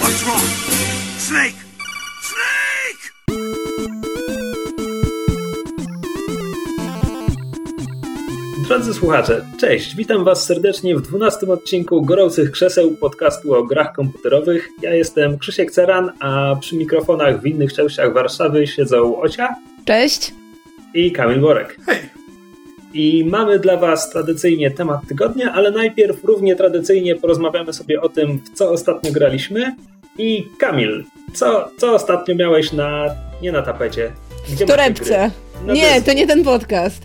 What's wrong? Snake! Snake! Drodzy słuchacze, cześć, witam was serdecznie w 12 odcinku Gorących Krzeseł podcastu o grach komputerowych. Ja jestem Krzysiek Ceran, a przy mikrofonach w innych częściach Warszawy siedzą Ocia Cześć. i Kamil Borek. Hej! I mamy dla was tradycyjnie temat tygodnia, ale najpierw równie tradycyjnie porozmawiamy sobie o tym, w co ostatnio graliśmy. I Kamil, co, co ostatnio miałeś na... nie na tapecie? Gdzie W torebce. Nie, to nie ten podcast.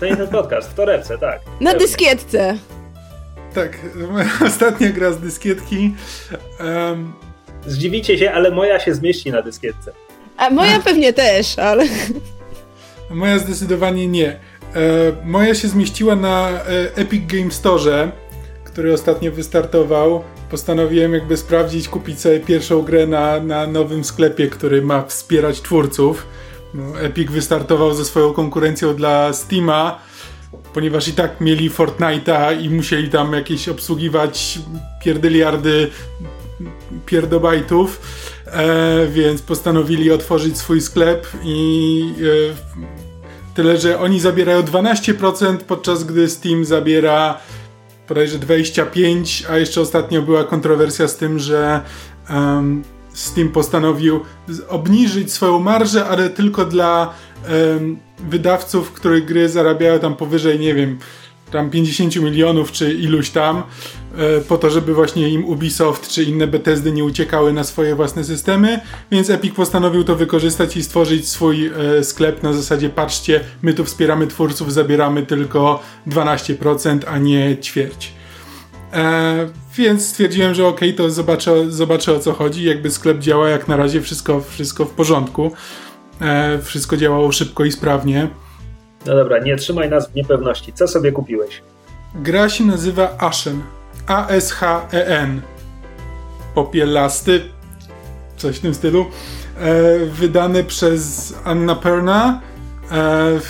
to nie ten podcast, w torebce, tak. Na Pewnie. dyskietce. Tak, moja ostatnia gra z dyskietki. em, Zdziwicie się, ale moja się zmieści na dyskietce. A moja pewnie też, ale... moja zdecydowanie nie. E, moja się zmieściła na e, Epic Game Store, który ostatnio wystartował. Postanowiłem jakby sprawdzić, kupić sobie pierwszą grę na, na nowym sklepie, który ma wspierać twórców. No, Epic wystartował ze swoją konkurencją dla Steama, ponieważ i tak mieli Fortnite'a i musieli tam jakieś obsługiwać pierdyliardy pierdobajtów, e, więc postanowili otworzyć swój sklep i e, tyle, że oni zabierają 12%, podczas gdy Steam zabiera bodajże 25%, a jeszcze ostatnio była kontrowersja z tym, że em, Steam postanowił obniżyć swoją marżę, ale tylko dla em, wydawców, których gry zarabiają tam powyżej, nie wiem, tam 50 milionów czy iluś tam, e, po to, żeby właśnie im Ubisoft czy inne Bethesdy nie uciekały na swoje własne systemy, więc Epic postanowił to wykorzystać i stworzyć swój e, sklep na zasadzie patrzcie, my tu wspieramy twórców, zabieramy tylko 12%, a nie ćwierć. E, więc stwierdziłem, że okej, to zobaczę, zobaczę o co chodzi. Jakby sklep działa jak na razie, wszystko, wszystko w porządku. Wszystko działało szybko i sprawnie. No dobra, nie trzymaj nas w niepewności. Co sobie kupiłeś? Gra się nazywa Ashen. A-S-H-E-N. Popielasty. Coś w tym stylu. E, wydany przez Anna Perna. E,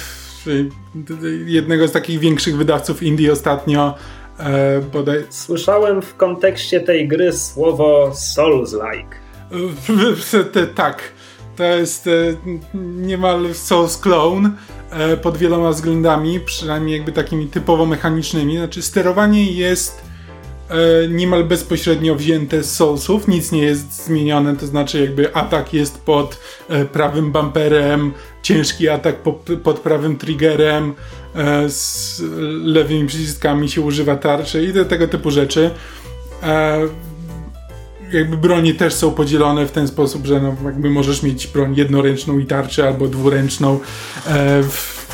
jednego z takich większych wydawców indie ostatnio. E, bodaj, Słyszałem w kontekście tej gry słowo Souls-like. Tak. To jest e, niemal Souls Clone e, pod wieloma względami, przynajmniej jakby takimi typowo mechanicznymi. Znaczy sterowanie jest e, niemal bezpośrednio wzięte z Soulsów, nic nie jest zmienione, to znaczy jakby atak jest pod prawym bumperem, ciężki atak po, pod prawym triggerem, z lewymi przyciskami się używa tarczy i te, tego typu rzeczy. Jakby bronie też są podzielone w ten sposób, że no, jakby możesz mieć broń jednoręczną i tarczę albo dwuręczną. E, w,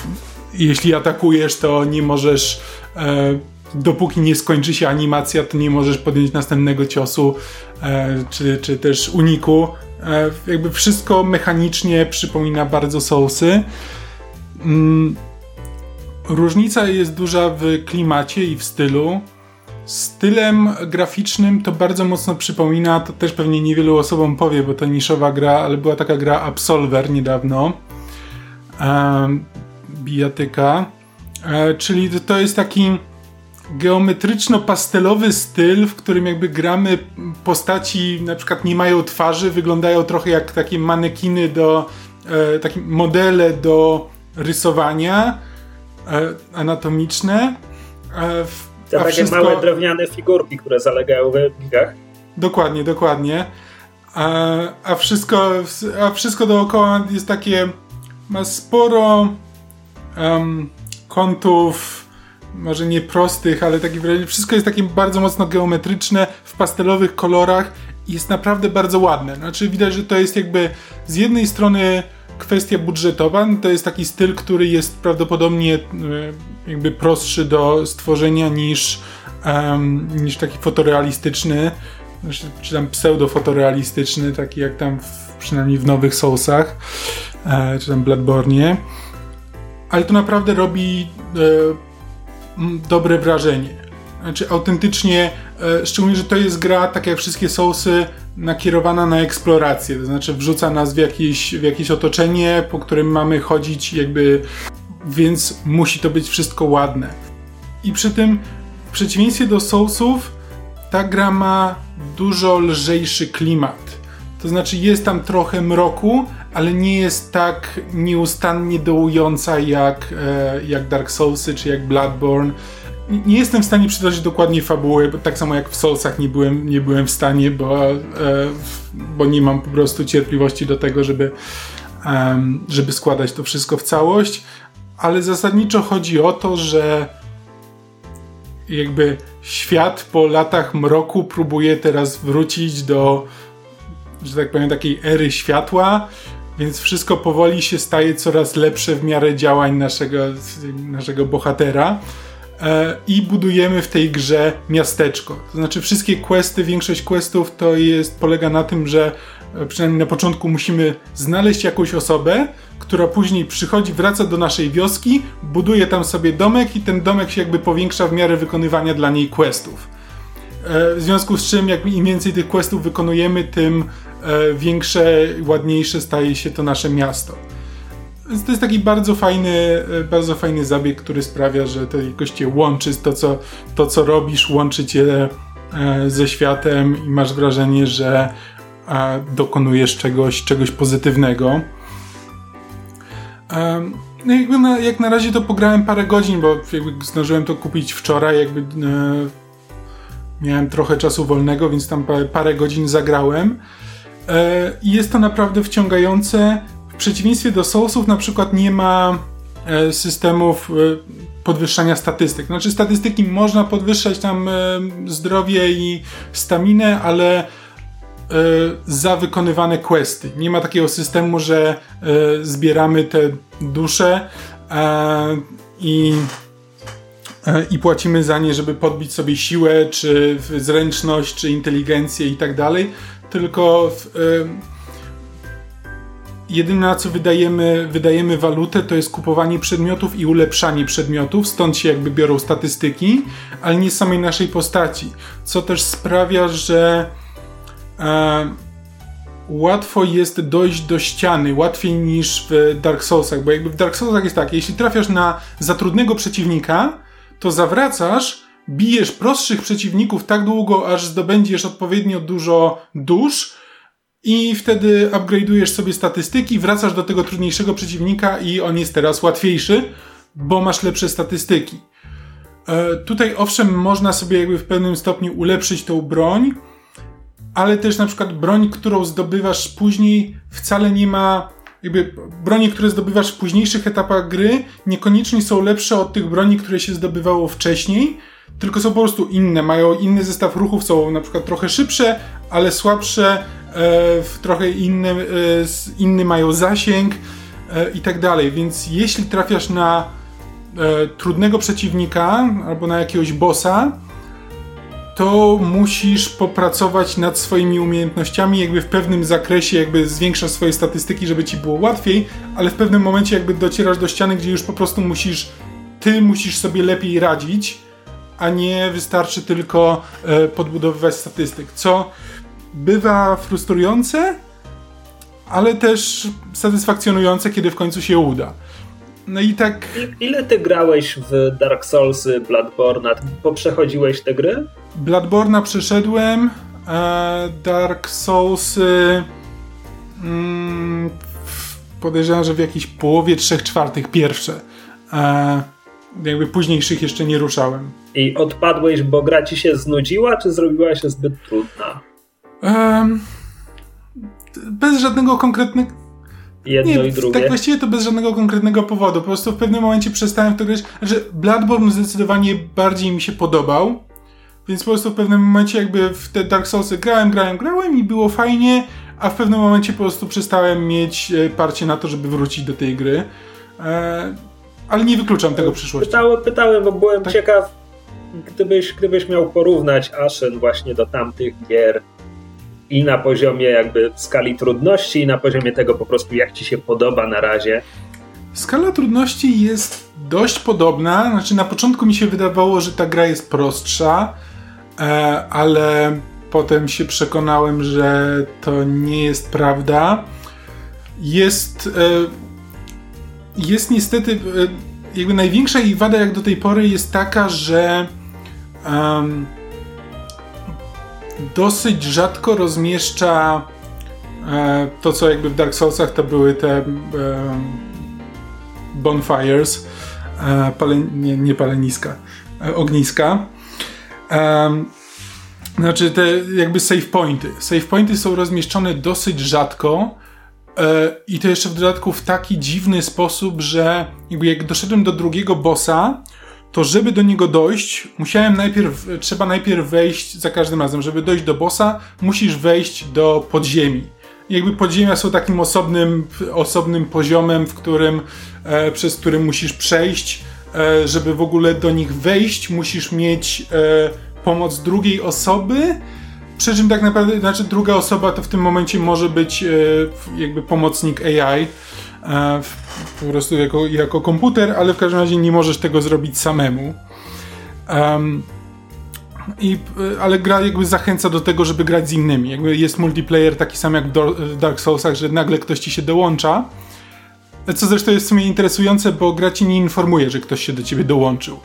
jeśli atakujesz, to nie możesz. E, dopóki nie skończy się animacja, to nie możesz podjąć następnego ciosu e, czy, czy też uniku. E, jakby wszystko mechanicznie przypomina bardzo Soulsy. Mm, różnica jest duża w klimacie i w stylu stylem graficznym to bardzo mocno przypomina, to też pewnie niewielu osobom powie, bo to niszowa gra, ale była taka gra Absolver niedawno. Um, bijatyka. E, czyli to, jest taki geometryczno-pastelowy styl, w którym jakby gramy postaci na przykład nie mają twarzy, wyglądają trochę jak takie manekiny do, e, takie modele do rysowania e, anatomiczne. E, w- Te a takie wszystko- małe drewniane figurki, które zalegają w epikach. Dokładnie, dokładnie. A, a, wszystko, a wszystko dookoła jest takie. Ma sporo em, kątów, może nie prostych, ale wrażenie. Wszystko jest takie bardzo mocno geometryczne, w pastelowych kolorach i jest naprawdę bardzo ładne. Znaczy, widać, że to jest jakby z jednej strony kwestia budżetowa, no to jest taki styl, który jest prawdopodobnie e, jakby prostszy do stworzenia niż, em, niż taki fotorealistyczny, znaczy, czy tam pseudo-fotorealistyczny, taki jak tam w, przynajmniej w nowych Soulsach, e, czy tam Bloodborne. Ale to naprawdę robi e, dobre wrażenie. Znaczy autentycznie, e, szczególnie, że to jest gra, tak jak wszystkie Soulsy, nakierowana na eksplorację, to znaczy wrzuca nas w jakieś, w jakieś otoczenie, po którym mamy chodzić jakby, więc musi to być wszystko ładne. I przy tym, w przeciwieństwie do Soulsów, ta gra ma dużo lżejszy klimat. To znaczy jest tam trochę mroku, ale nie jest tak nieustannie dołująca jak, e, jak Dark Soulsy czy jak Bloodborne. Nie jestem w stanie przytoczyć dokładnie fabuły, bo tak samo jak w Soulsach nie byłem, nie byłem w stanie, bo, e, bo nie mam po prostu cierpliwości do tego, żeby, żeby składać to wszystko w całość. Ale zasadniczo chodzi o to, że jakby świat po latach mroku próbuje teraz wrócić do, że tak powiem, takiej ery światła, więc wszystko powoli się staje coraz lepsze w miarę działań naszego, naszego bohatera. E, I budujemy w tej grze miasteczko. To znaczy, wszystkie questy, większość questów to jest, polega na tym, że e, przynajmniej na początku musimy znaleźć jakąś osobę, która później przychodzi, wraca do naszej wioski, buduje tam sobie domek i ten domek się jakby powiększa w miarę wykonywania dla niej questów. E, w związku z czym, jak im więcej tych questów wykonujemy, tym większe, ładniejsze staje się to nasze miasto. To jest taki bardzo fajny, e, bardzo fajny zabieg, który sprawia, że to jakoś cię łączy, to co, to co robisz, łączy cię ze światem i masz wrażenie, że dokonujesz czegoś, czegoś pozytywnego. No jakby na, jak na razie to pograłem parę godzin, bo jakby zdążyłem to kupić wczoraj, jakby e, miałem trochę czasu wolnego, więc tam parę, parę godzin zagrałem. E, jest to naprawdę wciągające. Przeciwieństwie do Soulsów na przykład nie ma e, systemów e, podwyższania statystyk. Znaczy statystyki można podwyższać tam e, zdrowie i staminę, ale za wykonywane questy. Nie ma takiego systemu, że zbieramy te dusze i i płacimy za nie, żeby podbić sobie siłę, czy zręczność, czy inteligencję i tak dalej, tylko w, jedyne na co wydajemy, wydajemy walutę to jest kupowanie przedmiotów i ulepszanie przedmiotów, stąd się jakby biorą statystyki, ale nie samej naszej postaci, co też sprawia, że e, łatwo jest dojść do ściany, łatwiej niż w Dark Soulsach, bo jakby w Dark Soulsach jest tak, jeśli trafiasz na za trudnego przeciwnika, to zawracasz, bijesz prostszych przeciwników tak długo, aż zdobędziesz odpowiednio dużo dusz i wtedy upgrade'ujesz sobie statystyki, wracasz do tego trudniejszego przeciwnika i on jest teraz łatwiejszy, bo masz lepsze statystyki. E, tutaj owszem, można sobie jakby w pewnym stopniu ulepszyć tą broń, ale też na przykład broń, którą zdobywasz później, wcale nie ma. Jakby broni, które zdobywasz w późniejszych etapach gry, niekoniecznie są lepsze od tych broni, które się zdobywało wcześniej, tylko są po prostu inne. Mają inny zestaw ruchów, są na przykład trochę szybsze, ale słabsze, trochę inny, e, inny mają zasięg e, i tak dalej. Więc jeśli trafiasz na e, trudnego przeciwnika albo na jakiegoś bossa, to musisz popracować nad swoimi umiejętnościami, jakby w pewnym zakresie, jakby zwiększasz swoje statystyki, żeby ci było łatwiej, ale w pewnym momencie jakby docierasz do ściany, gdzie już po prostu musisz, ty musisz sobie lepiej radzić, a nie wystarczy tylko e, podbudowywać statystyk, co bywa frustrujące, ale też satysfakcjonujące, kiedy w końcu się uda. No i tak. Ile ty grałeś w Dark Soulsy, Bloodborne? Poprzechodziłeś te gry? Bloodborne'a przeszedłem. E, Dark Soulsy. Mm, podejrzewam, że w jakiejś połowie, trzech czwartych pierwsze. E, jakby późniejszych jeszcze nie ruszałem. I odpadłeś, bo gra ci się znudziła, czy zrobiła się zbyt trudna? E, bez żadnego konkretnego jedno nie, i drugie. Tak właściwie to bez żadnego konkretnego powodu. Po prostu w pewnym momencie przestałem w to grać. Znaczy, Bloodborne zdecydowanie bardziej mi się podobał. Więc po prostu w pewnym momencie jakby w te Dark Soulsy grałem, grałem, grałem i było fajnie, a w pewnym momencie po prostu przestałem mieć e, parcie na to, żeby wrócić do tej gry. E, ale nie wykluczam tego przyszłości. Pytałem, pytałem bo byłem tak? ciekaw, gdybyś, gdybyś miał porównać Ashen właśnie do tamtych gier, i na poziomie jakby skali trudności, i na poziomie tego po prostu jak ci się podoba na razie. Skala trudności jest dość podobna. Znaczy, na początku mi się wydawało, że ta gra jest prostsza, e, ale potem się przekonałem, że to nie jest prawda. Jest. E, jest niestety. E, jakby największa jej wada, jak do tej pory, jest taka, że dosyć rzadko rozmieszcza e, to, co jakby w Dark Soulsach to były te e, bonfires, e, pale, nie, nie paleniska, e, ogniska. Znaczy te jakby save pointy. Save pointy są rozmieszczone dosyć rzadko e, i to jeszcze w dodatku w taki dziwny sposób, że jakby jak doszedłem do drugiego bossa, to żeby do niego dojść, musiałem najpierw, trzeba najpierw wejść za każdym razem, żeby dojść do bossa, musisz wejść do podziemi. Jakby podziemia są takim osobnym, osobnym poziomem, w którym, e, przez który musisz przejść. E, żeby w ogóle do nich wejść, musisz mieć e, pomoc drugiej osoby, przy czym tak naprawdę, znaczy druga osoba to w tym momencie może być e, jakby pomocnik AI, po prostu jako, jako komputer, ale w każdym razie nie możesz tego zrobić samemu. Um, i, e, ale gra jakby zachęca do tego, żeby grać z innymi. Jakby jest multiplayer taki sam jak w Dark Soulsach, że nagle ktoś ci się dołącza. Co zresztą jest w sumie interesujące, bo gra ci nie informuje, że ktoś się do ciebie dołączył.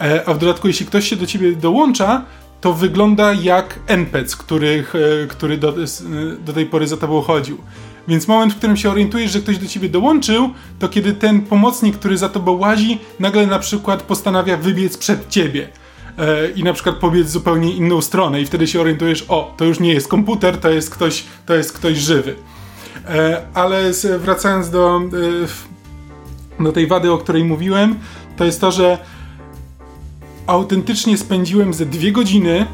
E, a w dodatku, jeśli ktoś się do ciebie dołącza, to wygląda jak NPC, który, e, który do, e, do tej pory za tobą chodził. Więc moment, w którym się orientujesz, że ktoś do ciebie dołączył, to kiedy ten pomocnik, który za tobą łazi, nagle na przykład postanawia wybiec przed ciebie. I na przykład pobiec zupełnie inną stronę, i wtedy się orientujesz, o, to już nie jest komputer, to jest ktoś, to jest ktoś żywy. Ale wracając do, do tej wady, o której mówiłem, to jest to, że autentycznie spędziłem ze dwie godziny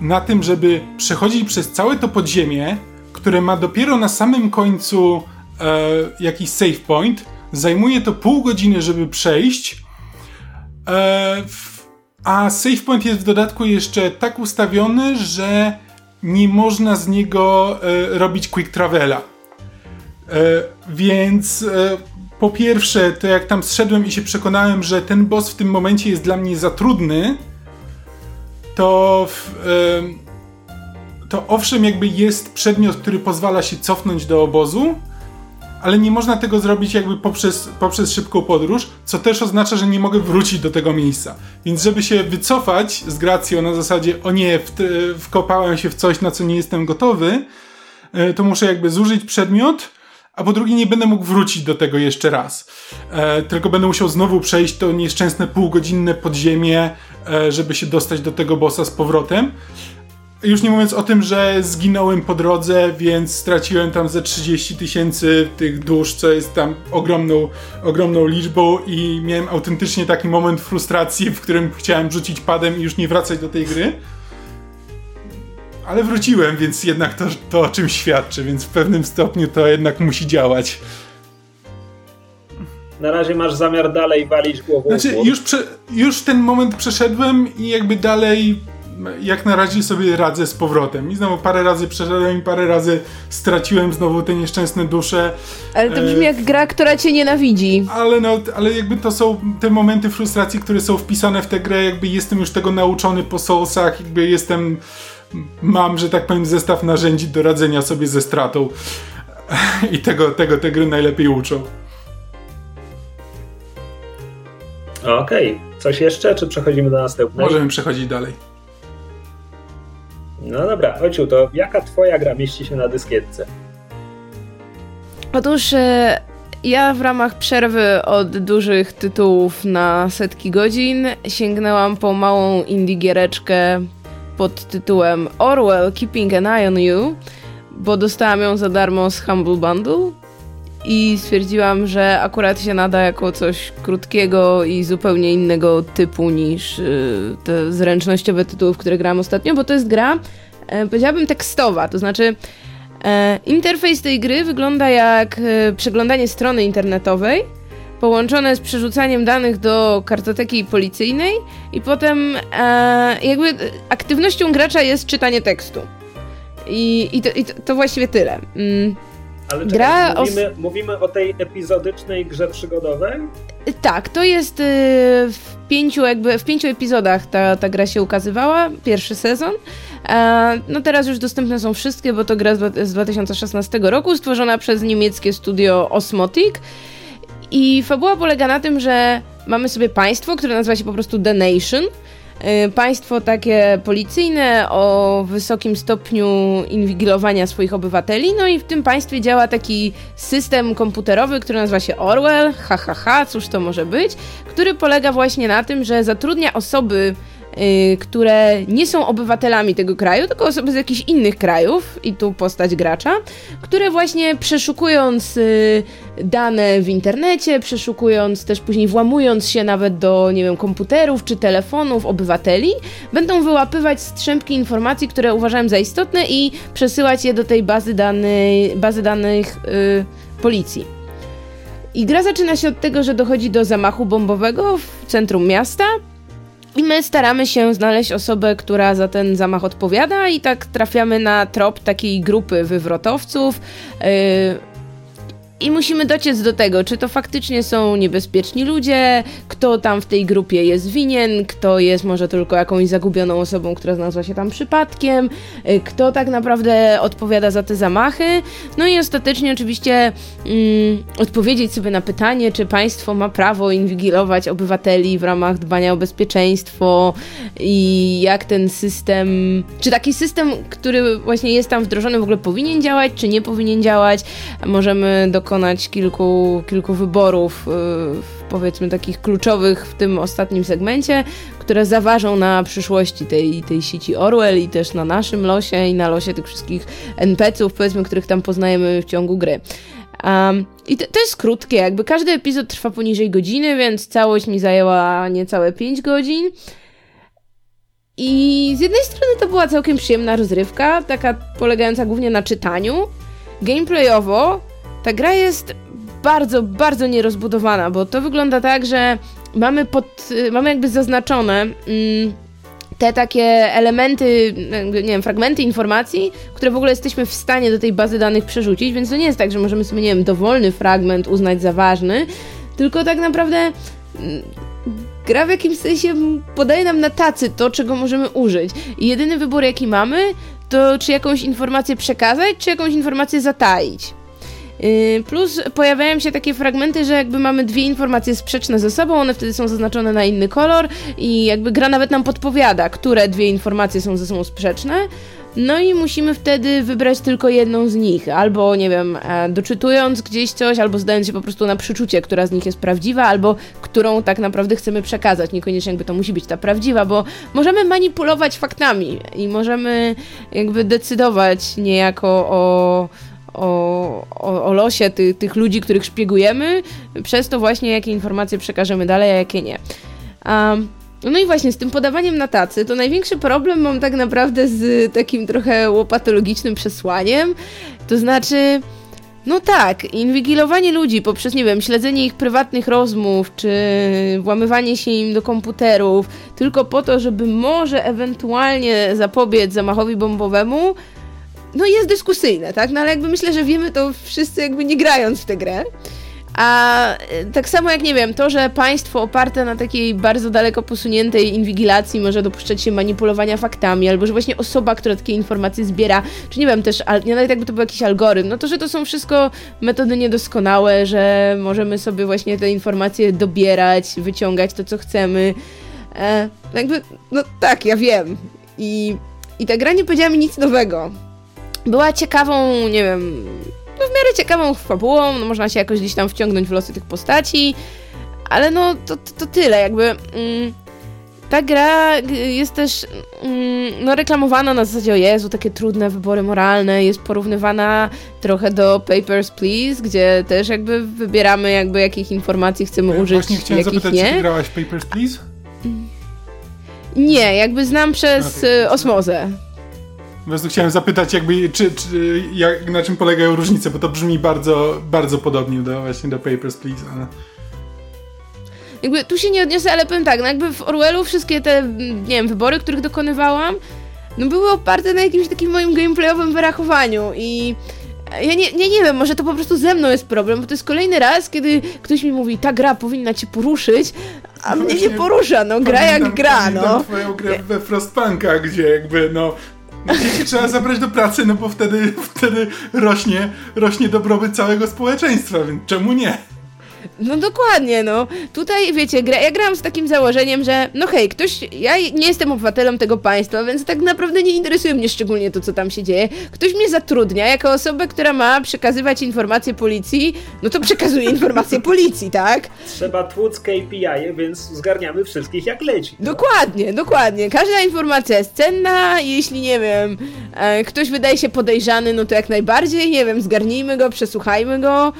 na tym, żeby przechodzić przez całe to podziemie, które ma dopiero na samym końcu e, jakiś save point. Zajmuje to pół godziny, żeby przejść. E, a save point jest w dodatku jeszcze tak ustawiony, że nie można z niego e, robić quick travela. E, więc e, po pierwsze, to jak tam zszedłem i się przekonałem, że ten boss w tym momencie jest dla mnie za trudny, to, to owszem, jakby jest przedmiot, który pozwala się cofnąć do obozu, ale nie można tego zrobić jakby poprzez, poprzez szybką podróż, co też oznacza, że nie mogę wrócić do tego miejsca. Więc żeby się wycofać z gracją na zasadzie, o nie, wkopałem się w coś, na co nie jestem gotowy, e, to muszę jakby zużyć przedmiot, a po drugie nie będę mógł wrócić do tego jeszcze raz. E, tylko będę musiał znowu przejść to nieszczęsne półgodzinne podziemie, e, żeby się dostać do tego bossa z powrotem. Już nie mówiąc o tym, że zginąłem po drodze, więc straciłem tam ze 30 tysięcy tych dusz, co jest tam ogromną, ogromną liczbą i miałem autentycznie taki moment frustracji, w którym chciałem rzucić padem i już nie wracać do tej gry ale wróciłem, więc jednak to, to o czym świadczy, więc w pewnym stopniu to jednak musi działać. Na razie masz zamiar dalej walić głową. Znaczy, już, prze, już ten moment przeszedłem i jakby dalej jak na razie sobie radzę z powrotem. I znowu parę razy przeszedłem i parę razy straciłem znowu te nieszczęsne dusze. Ale to brzmi e... jak gra, która cię nienawidzi. Ale no, ale jakby to są te momenty frustracji, które są wpisane w tę grę, jakby jestem już tego nauczony po Soulsach, jakby jestem mam, że tak powiem, zestaw narzędzi do radzenia sobie ze stratą. I tego, tego te gry najlepiej uczą. Okej. Okay. Coś jeszcze, czy przechodzimy do następnej? Możemy przechodzić dalej. No dobra, Ociu, to jaka twoja gra mieści się na dyskietce? Otóż e, ja w ramach przerwy od dużych tytułów na setki godzin sięgnęłam po małą indie giereczkę pod tytułem Orwell Keeping an Eye on You, bo dostałam ją za darmo z Humble Bundle i stwierdziłam, że akurat się nada jako coś krótkiego i zupełnie innego typu niż y, te zręcznościowe tytuły, w które grałam ostatnio, bo to jest gra, e, powiedziałabym, tekstowa, to znaczy e, interfejs tej gry wygląda jak e, przeglądanie strony internetowej, połączone z przerzucaniem danych do kartoteki policyjnej i potem e, jakby aktywnością gracza jest czytanie tekstu. I, i, to, i to, to, właściwie tyle. Mm. Ale czekaj, Gra mówimy, o... mówimy o tej epizodycznej grze przygodowej? Tak, to jest y, w pięciu jakby, w pięciu epizodach ta, ta gra się ukazywała, pierwszy sezon. E, no teraz już dostępne są wszystkie, bo to gra z, z 2016 roku, stworzona przez niemieckie studio Osmotic. I fabuła polega na tym, że mamy sobie państwo, które nazywa się po prostu The Nation. Y, państwo takie policyjne o wysokim stopniu inwigilowania swoich obywateli, no i w tym państwie działa taki system komputerowy, który nazywa się Orwell, ha ha ha, cóż to może być, który polega właśnie na tym, że zatrudnia osoby które nie są obywatelami tego kraju, tylko osoby z jakichś innych krajów, i tu postać gracza, które właśnie przeszukując y, dane w internecie, przeszukując też później włamując się nawet do, nie wiem, komputerów czy telefonów obywateli, będą wyłapywać strzępki informacji, które uważają za istotne i przesyłać je do tej bazy, dany, bazy danych yy, policji. I gra zaczyna się od tego, że dochodzi do zamachu bombowego w centrum miasta, i my staramy się znaleźć osobę, która za ten zamach odpowiada, i tak trafiamy na trop takiej grupy wywrotowców. Yy, i musimy dociec do tego, czy to faktycznie są niebezpieczni ludzie, kto tam w tej grupie jest winien, kto jest może tylko jakąś zagubioną osobą, która znalazła się tam przypadkiem, y, kto tak naprawdę odpowiada za te zamachy. No i ostatecznie oczywiście mm, odpowiedzieć sobie na pytanie, czy państwo ma prawo inwigilować obywateli w ramach dbania o bezpieczeństwo i jak ten system, czy taki system, który właśnie jest tam wdrożony w ogóle powinien działać, czy nie powinien działać. Możemy dokonać dokonać kilku, kilku wyborów, y, powiedzmy takich kluczowych w tym ostatnim segmencie, które zaważą na przyszłości tej, tej sieci Orwell i też na naszym losie i na losie tych wszystkich NPC-ów, powiedzmy, których tam poznajemy w ciągu gry. Um, I to, to, jest krótkie, jakby każdy epizod trwa poniżej godziny, więc całość mi zajęła niecałe 5 godzin. I z jednej strony to była całkiem przyjemna rozrywka, taka polegająca głównie na czytaniu. Gameplayowo ta gra jest bardzo, bardzo nierozbudowana, bo to wygląda tak, że mamy, pod, mamy jakby zaznaczone mm, te takie elementy, nie wiem, fragmenty informacji, które w ogóle jesteśmy w stanie do tej bazy danych przerzucić, więc to nie jest tak, że możemy sobie, nie wiem, dowolny fragment uznać za ważny, tylko tak naprawdę mm, gra w jakimś sensie podaje nam na tacy to, czego możemy użyć. I jedyny wybór, jaki mamy, to czy jakąś informację przekazać, czy jakąś informację zataić. Y, plus pojawiają się takie fragmenty, że jakby mamy dwie informacje sprzeczne ze sobą, one wtedy są zaznaczone na inny kolor i jakby gra nawet nam podpowiada, które dwie informacje są ze sobą sprzeczne. No i musimy wtedy wybrać tylko jedną z nich, albo nie wiem, e, doczytując gdzieś coś, albo zdając się po prostu na przyczucie, która z nich jest prawdziwa, albo którą tak naprawdę chcemy przekazać. Niekoniecznie jakby to musi być ta prawdziwa, bo możemy manipulować faktami i możemy jakby decydować niejako o o, o, o losie ty, tych ludzi, których szpiegujemy, przez to właśnie jakie informacje przekażemy dalej, a jakie nie. Um, no i właśnie z tym podawaniem na tacy, to największy problem mam tak naprawdę z takim trochę łopatologicznym przesłaniem. To znaczy, no tak, inwigilowanie ludzi poprzez, nie wiem, śledzenie ich prywatnych rozmów, czy włamywanie się im do komputerów, tylko po to, żeby może ewentualnie zapobiec zamachowi bombowemu, no jest dyskusyjne, tak? No ale jakby myślę, że wiemy to wszyscy jakby nie grając w tę grę. A e, tak samo jak nie wiem, to, że państwo oparte na takiej bardzo daleko posuniętej inwigilacji może dopuszczać się manipulowania faktami, albo że właśnie osoba, która takie informacje zbiera, czy nie wiem też, nie nawet jakby to był jakiś algorytm, no to, że to są wszystko metody niedoskonałe, że możemy sobie właśnie te informacje dobierać, wyciągać to, co chcemy. E, no jakby, no tak, ja wiem. I, i ta gra nie powiedziała mi nic nowego była ciekawą, nie wiem, no w miarę ciekawą fabułą, no można się jakoś gdzieś tam wciągnąć w losy tych postaci, ale no to, to, to tyle, jakby... Mm, ta gra jest też mm, no, reklamowana na zasadzie o Jezu, takie trudne wybory moralne, jest porównywana trochę do Papers, Please, gdzie też jakby wybieramy jakby jakich informacji chcemy ja użyć, Właśnie chciałem jakich zapytać, nie. czy grałaś Papers, Please? Nie, jakby znam przez okay. osmozę. Po prostu chciałem zapytać, jakby, czy, czy, jak, na czym polegają różnice, bo to brzmi bardzo, bardzo podobnie do, właśnie do Papers, Please, ale... Jakby tu się nie odniosę, ale powiem tak, no jakby w Orwellu wszystkie te, nie wiem, wybory, których dokonywałam, no były oparte na jakimś takim moim gameplayowym wyrachowaniu i ja nie, nie, nie wiem, może to po prostu ze mną jest problem, bo to jest kolejny raz, kiedy ktoś mi mówi, ta gra powinna cię poruszyć, a no mnie nie porusza, no gra jak gra, no. twoją grę we Frostpunka, gdzie jakby, no, Dzieci trzeba zabrać do pracy, no bo wtedy, wtedy rośnie, rośnie dobrobyt całego społeczeństwa, więc czemu nie? No dokładnie, no. Tutaj, wiecie, gra, ja gram z takim założeniem, że no hej, ktoś, ja nie jestem obywatelem tego państwa, więc tak naprawdę nie interesuje mnie szczególnie to, co tam się dzieje. Ktoś mnie zatrudnia jako osobę, która ma przekazywać informacje policji, no to przekazuje informacje policji, tak? Trzeba tłuc KPI, więc zgarniamy wszystkich jak leci. Dokładnie, dokładnie. Każda informacja jest cenna, jeśli, nie wiem, e, ktoś wydaje się podejrzany, no to jak najbardziej, nie wiem, zgarnijmy go, przesłuchajmy go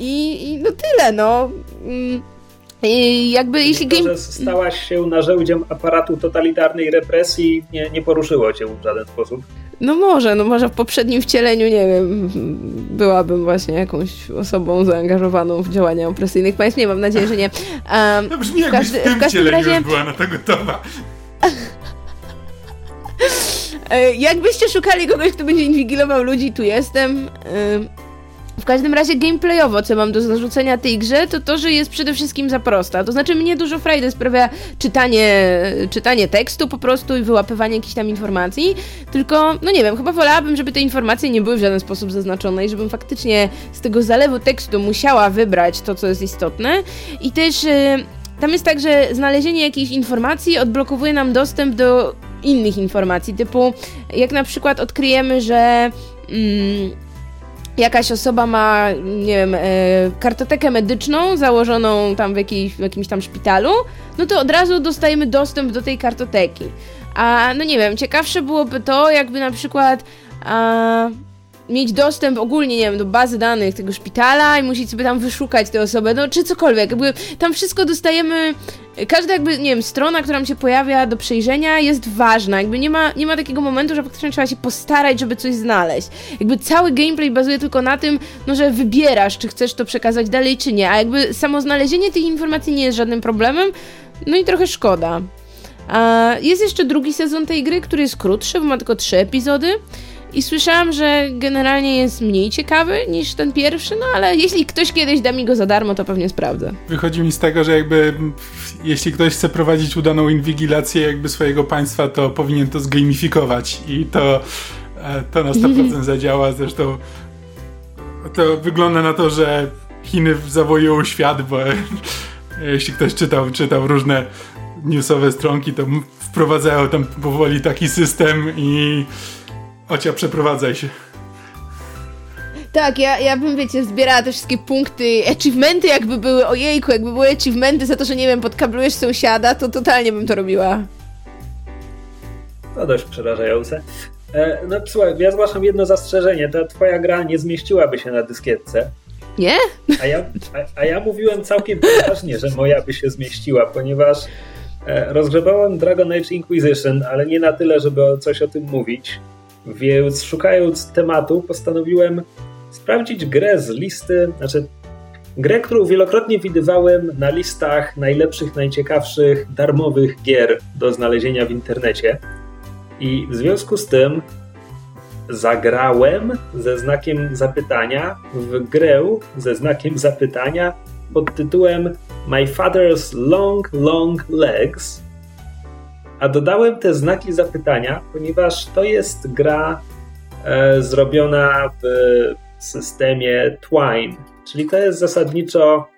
i, i no tyle, no. Mm, I jakby jeśli to, game... że stałaś się narzędziem aparatu totalitarnej represji, nie, nie poruszyło cię w żaden sposób. No może, no może w poprzednim wcieleniu, nie wiem, byłabym właśnie jakąś osobą zaangażowaną w działania opresyjnych państw. Nie, mam nadzieję, że nie. Um, to brzmi jakbyś w, każdy, w tym w wcieleniu razie... już była na to gotowa. E, jakbyście szukali kogoś, kto będzie inwigilował ludzi, tu jestem. W każdym razie gameplayowo, co mam do zarzucenia tej grze, to to, że jest przede wszystkim za prosta. To znaczy mnie dużo frajdy sprawia czytanie, czytanie tekstu po prostu i wyłapywanie jakichś tam informacji, tylko, no nie wiem, chyba wolałabym, żeby te informacje nie były w żaden sposób zaznaczone i żebym faktycznie z tego zalewu tekstu musiała wybrać to, co jest istotne i też... Yy, tam jest tak, że znalezienie jakiejś informacji odblokowuje nam dostęp do innych informacji, typu jak na przykład odkryjemy, że mm, jakaś osoba ma, nie wiem, e, kartotekę medyczną założoną tam w, jakiej, w jakimś tam szpitalu, no to od razu dostajemy dostęp do tej kartoteki. A no nie wiem, ciekawsze byłoby to, jakby na przykład a, mieć dostęp ogólnie, nie wiem, do bazy danych tego szpitala i musieć sobie tam wyszukać tę osobę, no czy cokolwiek, jakby tam wszystko dostajemy, każda jakby, nie wiem, strona, która nam się pojawia do przejrzenia jest ważna, jakby nie ma, nie ma takiego momentu, że faktycznie trzeba się postarać, żeby coś znaleźć. Jakby cały gameplay bazuje tylko na tym, no, że wybierasz, czy chcesz to przekazać dalej, czy nie, a jakby samo znalezienie tych informacji nie jest żadnym problemem, no i trochę szkoda. A jest jeszcze drugi sezon tej gry, który jest krótszy, bo ma tylko trzy epizody. I słyszałam, że generalnie jest mniej ciekawy niż ten pierwszy, no ale jeśli ktoś kiedyś da mi go za darmo, to pewnie sprawdzę. Wychodzi mi z tego, że jakby jeśli ktoś chce prowadzić udaną inwigilację jakby swojego państwa, to powinien to zgamifikować i to, e, to na 100% zadziała. Zresztą to wygląda na to, że Chiny zawojują świat, bo jeśli ktoś czytał, czytał różne newsowe stronki, to wprowadzają tam powoli taki system i Ocia, przeprowadzaj się. Tak, ja, ja bym, wiecie, zbierała te wszystkie punkty, achievementy jakby były, ojejku, jakby były achievementy za to, że nie wiem, podkablujesz sąsiada, to totalnie bym to robiła. To dość przerażające. E, no słuchaj, ja zgłaszam jedno zastrzeżenie, ta twoja gra nie zmieściłaby się na dyskietce. Nie? A ja, a, a ja mówiłem całkiem poważnie, że moja by się zmieściła, ponieważ e, rozgrzebałem Dragon Age Inquisition, ale nie na tyle, żeby coś o tym mówić. Więc szukając tematu, postanowiłem sprawdzić grę z listy, znaczy grę, którą wielokrotnie widywałem na listach najlepszych, najciekawszych, darmowych gier do znalezienia w internecie. I w związku z tym zagrałem ze znakiem zapytania w grę ze znakiem zapytania pod tytułem My Father's Long, Long Legs a dodałem te znaki zapytania, ponieważ to jest gra e, zrobiona w systemie Twine, czyli to jest zasadniczo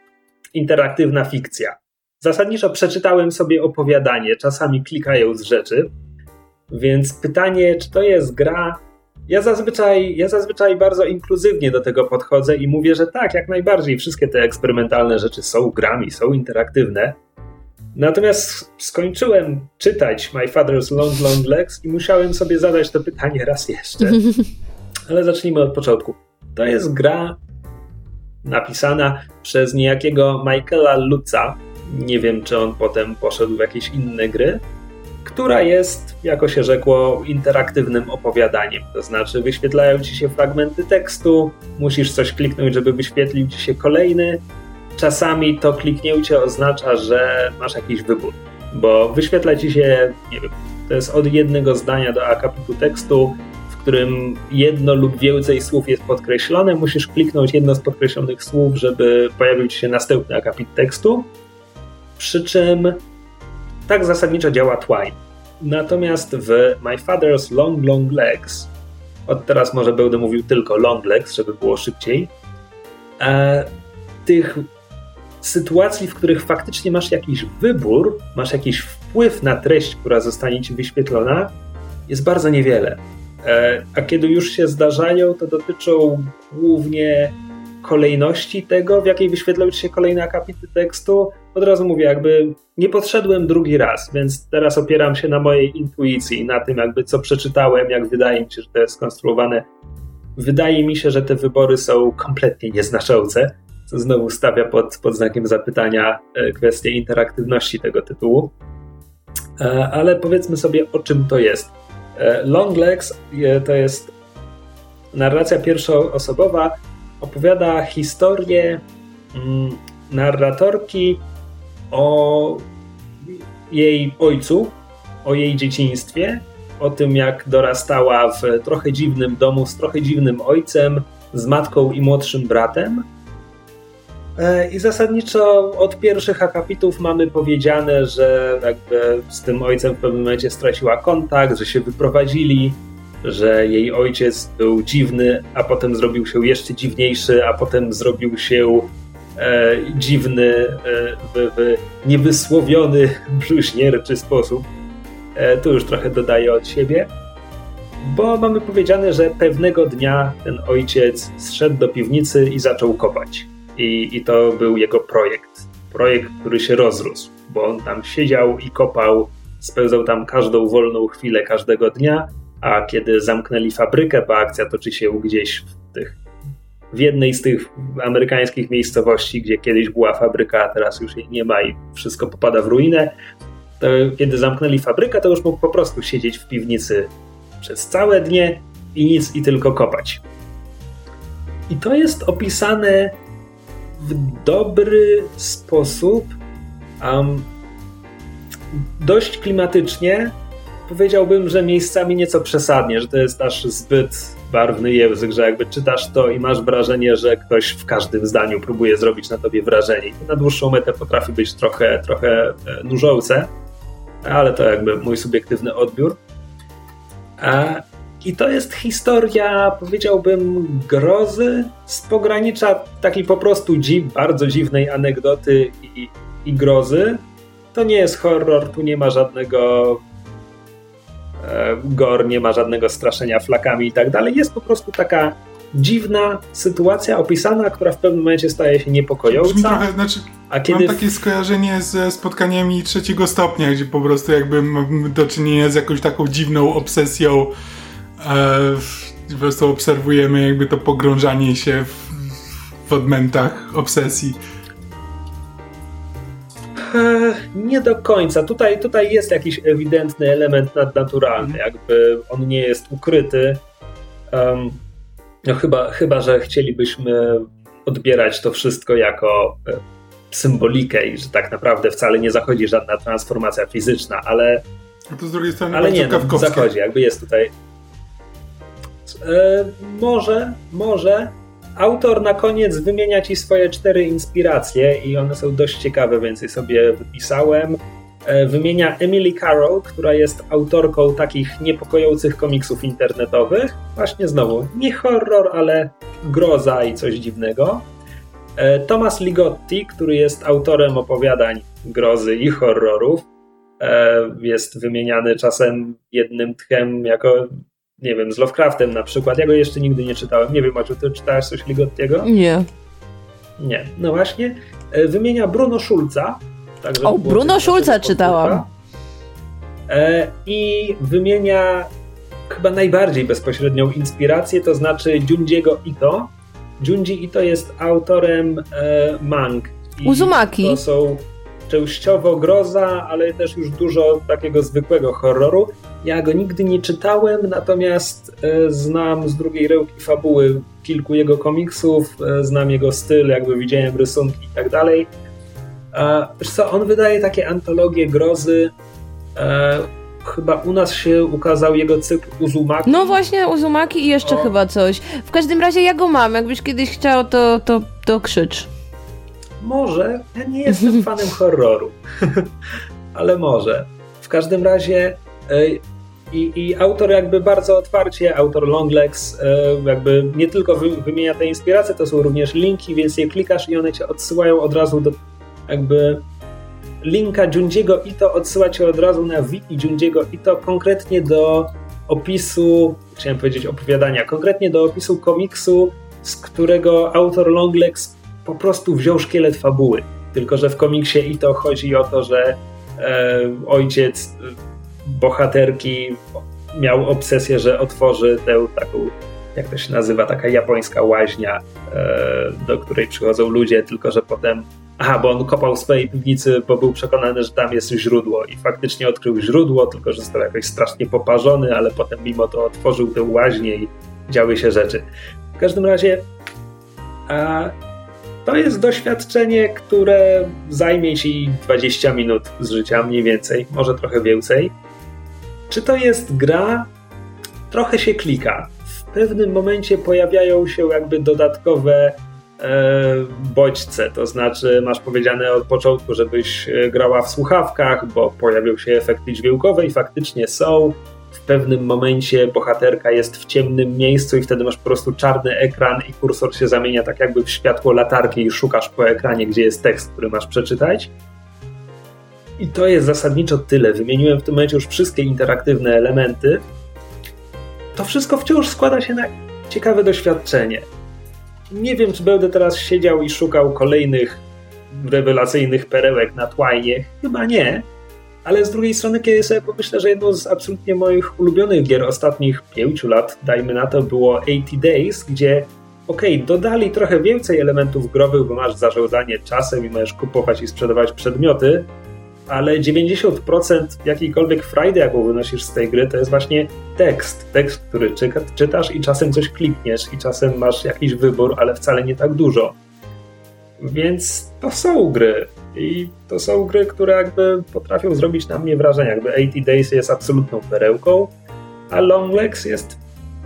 interaktywna fikcja. Zasadniczo przeczytałem sobie opowiadanie, czasami klikając rzeczy, więc pytanie, czy to jest gra. Ja zazwyczaj, ja zazwyczaj bardzo inkluzywnie do tego podchodzę i mówię, że tak, jak najbardziej. Wszystkie te eksperymentalne rzeczy są grami, są interaktywne. Natomiast skończyłem czytać My Father's Long Long Legs i musiałem sobie zadać to pytanie raz jeszcze. Ale zacznijmy od początku. To jest gra napisana przez niejakiego Michaela Lutza. Nie wiem, czy on potem poszedł w jakieś inne gry, która jest, jako się rzekło, interaktywnym opowiadaniem. To znaczy, wyświetlają ci się fragmenty tekstu, musisz coś kliknąć, żeby wyświetlił ci się kolejny, czasami to kliknięcie oznacza, że masz jakiś wybór, bo wyświetla ci się, nie wiem, to jest od jednego zdania do akapitu tekstu, w którym jedno lub więcej słów jest podkreślone, musisz kliknąć jedno z podkreślonych słów, żeby pojawił ci się następny akapit tekstu. Przy czym tak zasadniczo działa Twine. Natomiast w My Father's Long Long Legs, od teraz może będę mówił tylko Long Legs, żeby było szybciej, e, tych sytuacji, w których faktycznie masz jakiś wybór, masz jakiś wpływ na treść, która zostanie ci wyświetlona, jest bardzo niewiele. E, a kiedy już się zdarzają, to dotyczą głównie kolejności tego, w jakiej wyświetlą ci się kolejne akapity tekstu. Od razu mówię, jakby nie podszedłem drugi raz, więc teraz opieram się na mojej intuicji, na tym jakby co przeczytałem, jak wydaje mi się, że to jest skonstruowane. Wydaje mi się, że te wybory są kompletnie nieznaczące, znowu stawia pod, pod znakiem zapytania e, kwestię interaktywności tego tytułu. E, ale powiedzmy sobie, o czym to jest. Long Legs to jest narracja pierwszoosobowa, opowiada historię mm, narratorki o jej ojcu, o jej dzieciństwie, o tym jak dorastała w trochę dziwnym domu z trochę dziwnym ojcem, z matką i młodszym bratem. E, I zasadniczo od pierwszych akapitów mamy powiedziane, że jakby z tym ojcem w pewnym momencie straciła kontakt, że się wyprowadzili, że jej ojciec był dziwny, a potem zrobił się jeszcze dziwniejszy, a potem zrobił się e, dziwny e, w, w niewysłowiony, bluźnierczy sposób. E, tu już trochę dodaję od siebie. Bo mamy powiedziane, że pewnego dnia ten ojciec zszedł do piwnicy i zaczął kopać. I, I to był jego projekt. Projekt, który się rozrósł, bo on tam siedział i kopał, spełzał tam każdą wolną chwilę każdego dnia a kiedy zamknęli fabrykę, bo akcja toczy się gdzieś w tych w jednej z tych amerykańskich miejscowości, gdzie kiedyś była fabryka, a teraz już jej nie ma i wszystko popada w ruinę, to kiedy zamknęli fabrykę, to już mógł po prostu siedzieć w piwnicy przez całe dnie i nic i tylko kopać. I to jest opisane w dobry sposób, um, dość klimatycznie, powiedziałbym, że miejscami nieco przesadnie, że to jest aż zbyt barwny język, że jakby czytasz to i masz wrażenie, że ktoś w każdym zdaniu próbuje zrobić na tobie wrażenie. I na dłuższą metę potrafi być trochę, trochę e, nużące, ale to jakby mój subiektywny odbiór. I to jest historia, powiedziałbym, grozy z pogranicza takiej po prostu dziw, bardzo dziwnej anegdoty i, i grozy. To nie jest horror, tu nie ma żadnego E, Gor nie ma żadnego straszenia flakami i tak dalej. Jest po prostu taka dziwna sytuacja opisana, która w pewnym momencie staje się niepokojąca. Trochę, znaczy, a kiedy... Mam takie skojarzenie ze spotkaniami trzeciego stopnia, gdzie po prostu jakby mam do czynienia z jakąś taką dziwną obsesją. E, po prostu obserwujemy jakby to pogrążanie się w, w odmętach obsesji. Nie do końca. Tutaj, tutaj jest jakiś ewidentny element nadnaturalny, jakby on nie jest ukryty. Um, no chyba, chyba, że chcielibyśmy odbierać to wszystko jako e, symbolikę i że tak naprawdę wcale nie zachodzi żadna transformacja fizyczna, ale. A to z drugiej strony ale nie, no, zachodzi, jakby jest tutaj. E, może, może, Autor na koniec wymienia ci swoje cztery inspiracje i one są dość ciekawe, więc je sobie wypisałem. E, wymienia Emily Carroll, która jest autorką takich niepokojących komiksów internetowych. Właśnie znowu, nie horror, ale groza i coś dziwnego. E, Thomas Ligotti, który jest autorem opowiadań grozy i horrorów. Jest wymieniany czasem jednym tchem jako nie wiem, z Lovecraftem na przykład. Ja go jeszcze nigdy nie czytałem. Nie wiem, czy ty czytałeś coś Ligottiego? Nie. Nie. No właśnie. E, wymienia Bruno Schulza. Tak, o, Bruno Schulza czytałam. E, I wymienia chyba najbardziej bezpośrednią inspirację, to znaczy Junjiego Ito. Junji Ito jest autorem e, mang. Uzumaki. To są częściowo groza, ale też już dużo takiego zwykłego horroru. Ja go nigdy nie czytałem, natomiast e, znam z drugiej ręki fabuły kilku jego komiksów, e, znam jego styl, jakby widziałem rysunki i tak dalej. Wiesz co, on wydaje takie antologie grozy. E, chyba u nas się ukazał jego cykl Uzumaki. No właśnie, Uzumaki i jeszcze o. chyba coś. W każdym razie ja go mam. Jakbyś kiedyś chciał, to, to, to krzycz. Może. Ja nie jestem fanem horroru. Ale może. W każdym razie i, I, autor jakby bardzo otwarcie, autor Longlegs e, jakby nie tylko wymienia te inspiracje, to są również linki, więc je klikasz i one cię odsyłają od razu do jakby linka Junjiego Ito odsyła cię od razu na wiki Junjiego Ito konkretnie do opisu, chciałem powiedzieć opowiadania, konkretnie do opisu komiksu, z którego autor Longlegs po prostu wziął szkielet fabuły. Tylko, że w komiksie Ito chodzi o to, że e, ojciec bohaterki miał obsesję, że otworzy tę taką, jak to się nazywa, taka japońska łaźnia, e, do której przychodzą ludzie, tylko że potem Aha, bo on kopał w swojej piwnicy, bo był przekonany, że tam jest źródło i faktycznie odkrył źródło, tylko że został jakoś strasznie poparzony, ale potem mimo to otworzył tę łaźnię i działy się rzeczy. W każdym razie a, to jest doświadczenie, które zajmie ci 20 minut z życia mniej więcej, może trochę więcej. Czy to jest gra? Trochę się klika. W pewnym momencie pojawiają się jakby dodatkowe E, bodźce, to znaczy masz powiedziane od początku, żebyś e, grała w słuchawkach, bo pojawią się efekty dźwiękowe i faktycznie są. W pewnym momencie bohaterka jest w ciemnym miejscu i wtedy masz po prostu czarny ekran i kursor się zamienia tak jakby w światło latarki i szukasz po ekranie, gdzie jest tekst, który masz przeczytać. I to jest zasadniczo tyle. Wymieniłem w tym momencie już wszystkie interaktywne elementy. To wszystko wciąż składa się na ciekawe doświadczenie. Nie wiem, czy będę teraz siedział i szukał kolejnych rewelacyjnych perełek na Twine. Chyba nie. Ale z drugiej strony, kiedy sobie pomyślę, że jedną z absolutnie moich ulubionych gier ostatnich pięciu lat, dajmy na to, było 80 Days, gdzie okej, okay, dodali trochę więcej elementów growych, bo masz zarządzanie czasem i możesz kupować i sprzedawać przedmioty, ale 90% jakiejkolwiek frajdy, jaką wynosisz z tej gry, to jest właśnie tekst. Tekst, który czytasz i czasem coś klikniesz i czasem masz jakiś wybór, ale wcale nie tak dużo. Więc to są gry. I to są gry, które jakby potrafią zrobić na mnie wrażenie. Jakby 80 Days jest absolutną perełką, a Long Legs jest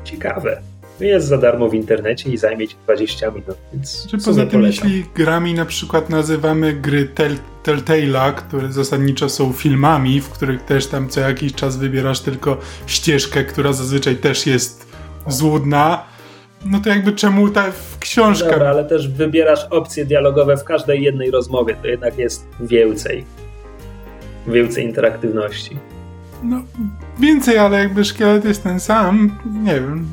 ciekawe jest za darmo w internecie i zajmie ci 20 minut. Więc Czy poza tym, polecam. jeśli grami na przykład nazywamy gry tel, Telltale'a, które zasadniczo są filmami, w których też tam co jakiś czas wybierasz tylko ścieżkę, która zazwyczaj też jest złudna, no to jakby czemu ta książka... Dobra, ale też wybierasz opcje dialogowe w każdej jednej rozmowie, to jednak jest więcej. Więcej interaktywności. No, więcej, ale jakby szkielet jest ten sam, nie wiem.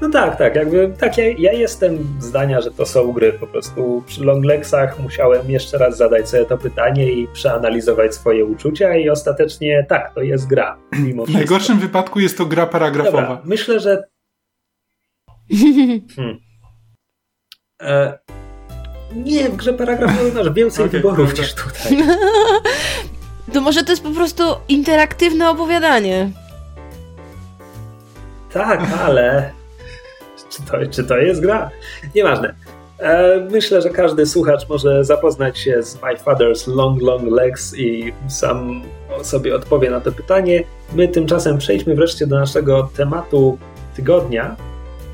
No tak, tak, jakby tak, ja, ja, jestem zdania, że to są gry. Po prostu przy Longlegsach musiałem jeszcze raz zadać sobie to pytanie i przeanalizować swoje uczucia i ostatecznie tak, to jest gra. Mimo w najgorszym wypadku jest to gra paragrafowa. Dobra, myślę, że hmm. e, nie, w grze paragrafowej masz więcej okay, wyborów niż tutaj. To może to jest po prostu interaktywne opowiadanie. Tak, ale czy to, czy to jest gra? Nieważne. E, myślę, że każdy słuchacz może zapoznać się z My Father's Long Long Legs i sam sobie odpowie na to pytanie. My tymczasem przejdźmy wreszcie do naszego tematu tygodnia.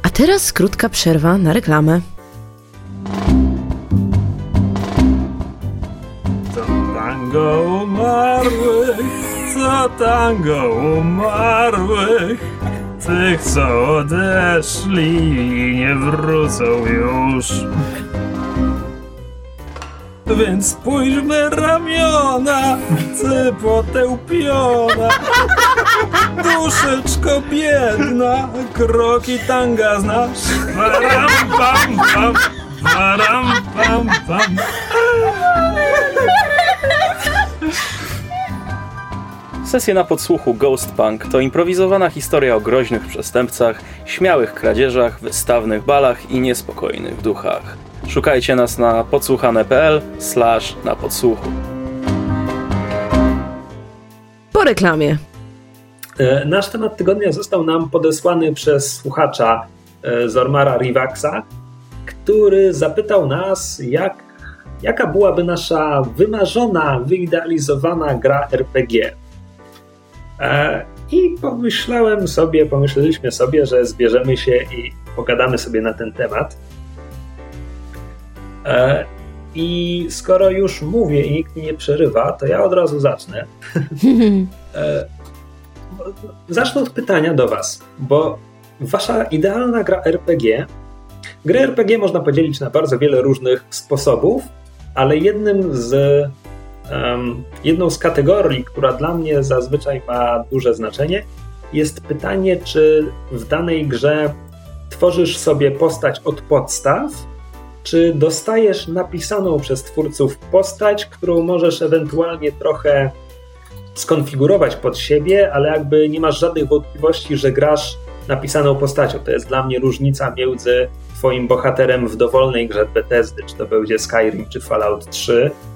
A teraz krótka przerwa na reklamę. To tango umarłych, to tango umarłych. Tych, co odeszli i nie wrócą już. Więc spójrzmy ramiona, ty potępiona, duszeczko biedna, kroki tanga znasz. Pam, pam. Sesje na podsłuchu Ghost Punk to improwizowana historia o groźnych przestępcach, śmiałych kradzieżach, wystawnych balach i niespokojnych duchach. Szukajcie nas na podsłuchane.pl slash na podsłuchu. Po reklamie. E, nasz temat tygodnia został nam podesłany przez słuchacza e, Zormara Rivaxa, który zapytał nas, jak, jaka byłaby nasza wymarzona, wyidealizowana gra RPG. E, I pomyślałem sobie, pomyśleliśmy sobie, że zbierzemy się i pogadamy sobie na ten temat. E, I skoro już mówię i nikt mi nie przerywa, to ja od razu zacznę. E, zacznę od pytania do Was, bo Wasza idealna gra RPG Gry RPG można podzielić na bardzo wiele różnych sposobów, ale jednym z, jedną z kategorii, która dla mnie zazwyczaj ma duże znaczenie, jest pytanie, czy w danej grze tworzysz sobie postać od podstaw, czy dostajesz napisaną przez twórców postać, którą możesz ewentualnie trochę skonfigurować pod siebie, ale jakby nie masz żadnych wątpliwości, że grasz napisaną postacią. To jest dla mnie różnica między twoim bohaterem w dowolnej grze Bethesdy, czy to będzie Skyrim, czy Fallout 3, e,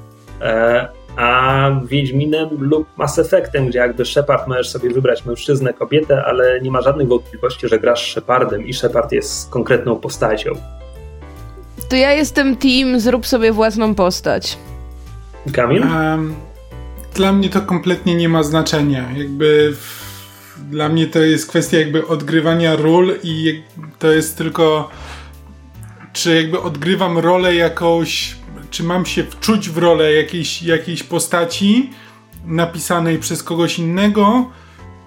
a Wiedźminem lub Mass Effectem, gdzie jakby Shepard możesz sobie wybrać mężczyznę, kobietę, ale nie ma żadnych wątpliwości, że grasz Shepardem i Shepard jest konkretną postacią. To ja jestem team, zrób sobie własną postać. Kamil? Um, dla mnie to kompletnie nie ma znaczenia. Jakby w, dla mnie to jest kwestia jakby odgrywania ról i to jest tylko czy jakby odgrywam rolę jakąś, czy mam się wczuć w rolę jakiejś, jakiejś postaci napisanej przez kogoś innego,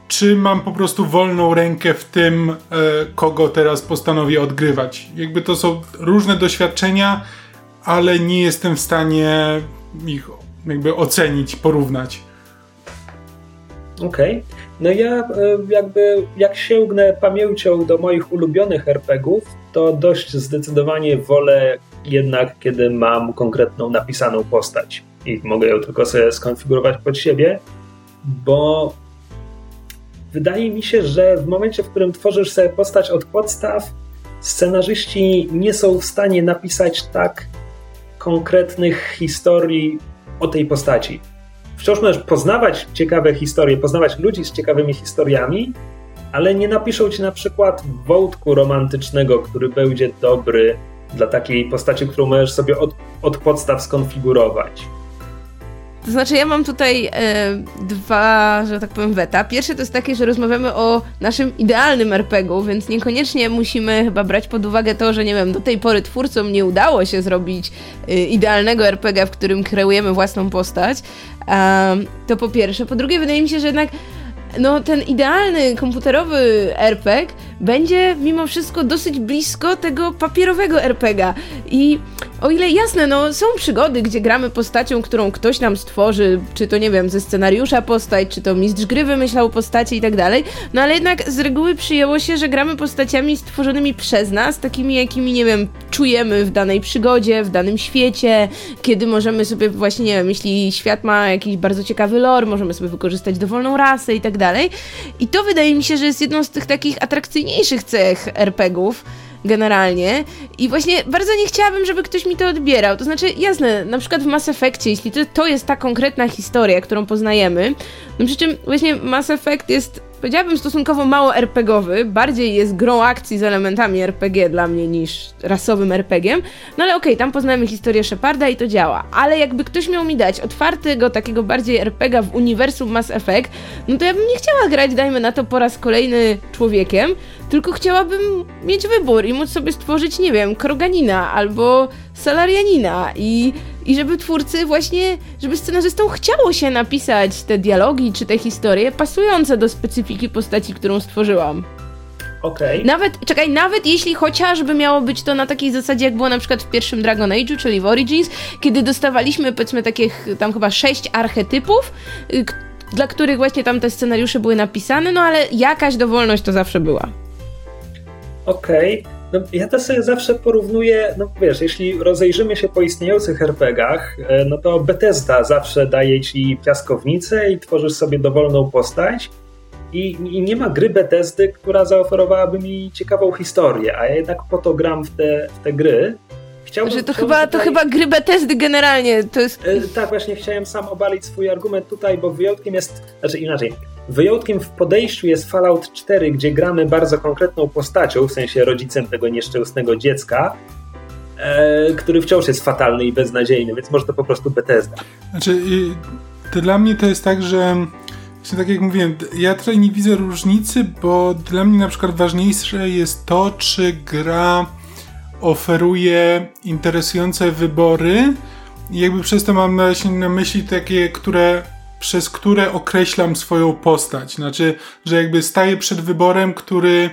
czy mam po prostu wolną rękę w tym, e, kogo teraz postanowię odgrywać. Jakby to są różne doświadczenia, ale nie jestem w stanie ich jakby ocenić, porównać. Okej. Okay. No ja e, jakby jak sięgnę pamięcią do moich ulubionych RPGów, to dość zdecydowanie wolę jednak, kiedy mam konkretną napisaną postać i mogę ją tylko sobie skonfigurować pod siebie, bo wydaje mi się, że w momencie, w którym tworzysz sobie postać od podstaw, scenarzyści nie są w stanie napisać tak konkretnych historii o tej postaci. Wciąż możesz poznawać ciekawe historie, poznawać ludzi z ciekawymi historiami, ale nie napiszą ci na przykład wątku romantycznego, który będzie dobry dla takiej postaci, którą możesz sobie od, od podstaw skonfigurować. To znaczy, ja mam tutaj e, dwa, że tak powiem, weta. Pierwsze to jest takie, że rozmawiamy o naszym idealnym RPG-u, więc niekoniecznie musimy chyba brać pod uwagę to, że nie wiem, do tej pory twórcom nie udało się zrobić e, idealnego RPG, w którym kreujemy własną postać. E, to po pierwsze. Po drugie, wydaje mi się, że jednak no, ten idealny komputerowy RPG będzie mimo wszystko dosyć blisko tego papierowego RPGa. I o ile jasne, no są przygody, gdzie gramy postacią, którą ktoś nam stworzy, czy to nie wiem, ze scenariusza postać, czy to mistrz gry wymyślał postacie i tak dalej, no ale jednak z reguły przyjęło się, że gramy postaciami stworzonymi przez nas, takimi jakimi, nie wiem, czujemy w danej przygodzie, w danym świecie, kiedy możemy sobie właśnie, nie wiem, jeśli świat ma jakiś bardzo ciekawy lore, możemy sobie wykorzystać dowolną rasę i tak dalej. I to wydaje mi się, że jest jedną z tych takich atrakcyjniejszych cech RPGów, generalnie. I właśnie bardzo nie chciałabym, żeby ktoś mi to odbierał. To znaczy, jasne, na przykład w Mass Effectie, jeśli to, to jest ta konkretna historia, którą poznajemy, no przy czym właśnie Mass Effect jest powiedziałabym stosunkowo mało RPGowy, bardziej jest grą akcji z elementami RPG dla mnie niż rasowym RPGiem, no ale okej, okay, tam poznajemy historię Sheparda i to działa, ale jakby ktoś miał mi dać otwartego, takiego bardziej RPGa w uniwersum Mass Effect, no to ja bym nie chciała grać, dajmy na to po raz kolejny człowiekiem, tylko chciałabym mieć wybór i móc sobie stworzyć, nie wiem, Kroganina albo Salarianina i i żeby twórcy właśnie, żeby scenarzystom chciało się napisać te dialogi czy te historie pasujące do specyfiki postaci, którą stworzyłam. Okej. Okay. Nawet, czekaj, nawet jeśli chociażby miało być to na takiej zasadzie, jak było na przykład w pierwszym Dragon Age'u, czyli w Origins, kiedy dostawaliśmy, powiedzmy, takich tam chyba sześć archetypów, y, dla których właśnie tam te scenariusze były napisane, no ale jakaś dowolność to zawsze była. Okej. Okay. No, ja to sobie zawsze porównuję, no wiesz, jeśli rozejrzymy się po istniejących RPGach, e, no to Bethesda zawsze daje ci piaskownicę i tworzysz sobie dowolną postać i, i nie ma gry Bethesdy, która zaoferowałaby mi ciekawą historię, a ja jednak po to gram w te, w te gry. Chciałbym, że to, chyba, tutaj... to chyba gry Bethesdy generalnie, to jest... E, tak, właśnie chciałem sam obalić swój argument tutaj, bo wyjątkiem jest, znaczy inaczej, Wyjątkiem w podejściu jest Fallout 4, gdzie gramy bardzo konkretną postacią, w sensie rodzicem tego nieszczęsnego dziecka, e, który wciąż jest fatalny i beznadziejny, więc może to po prostu Bethesda. Znaczy, to dla mnie to jest tak, że tak jak mówiłem, ja tutaj nie widzę różnicy, bo dla mnie na przykład ważniejsze jest to, czy gra oferuje interesujące wybory jakby przez to mam na myśli takie, które przez które określam swoją postać. Znaczy, że jakby staję przed wyborem, który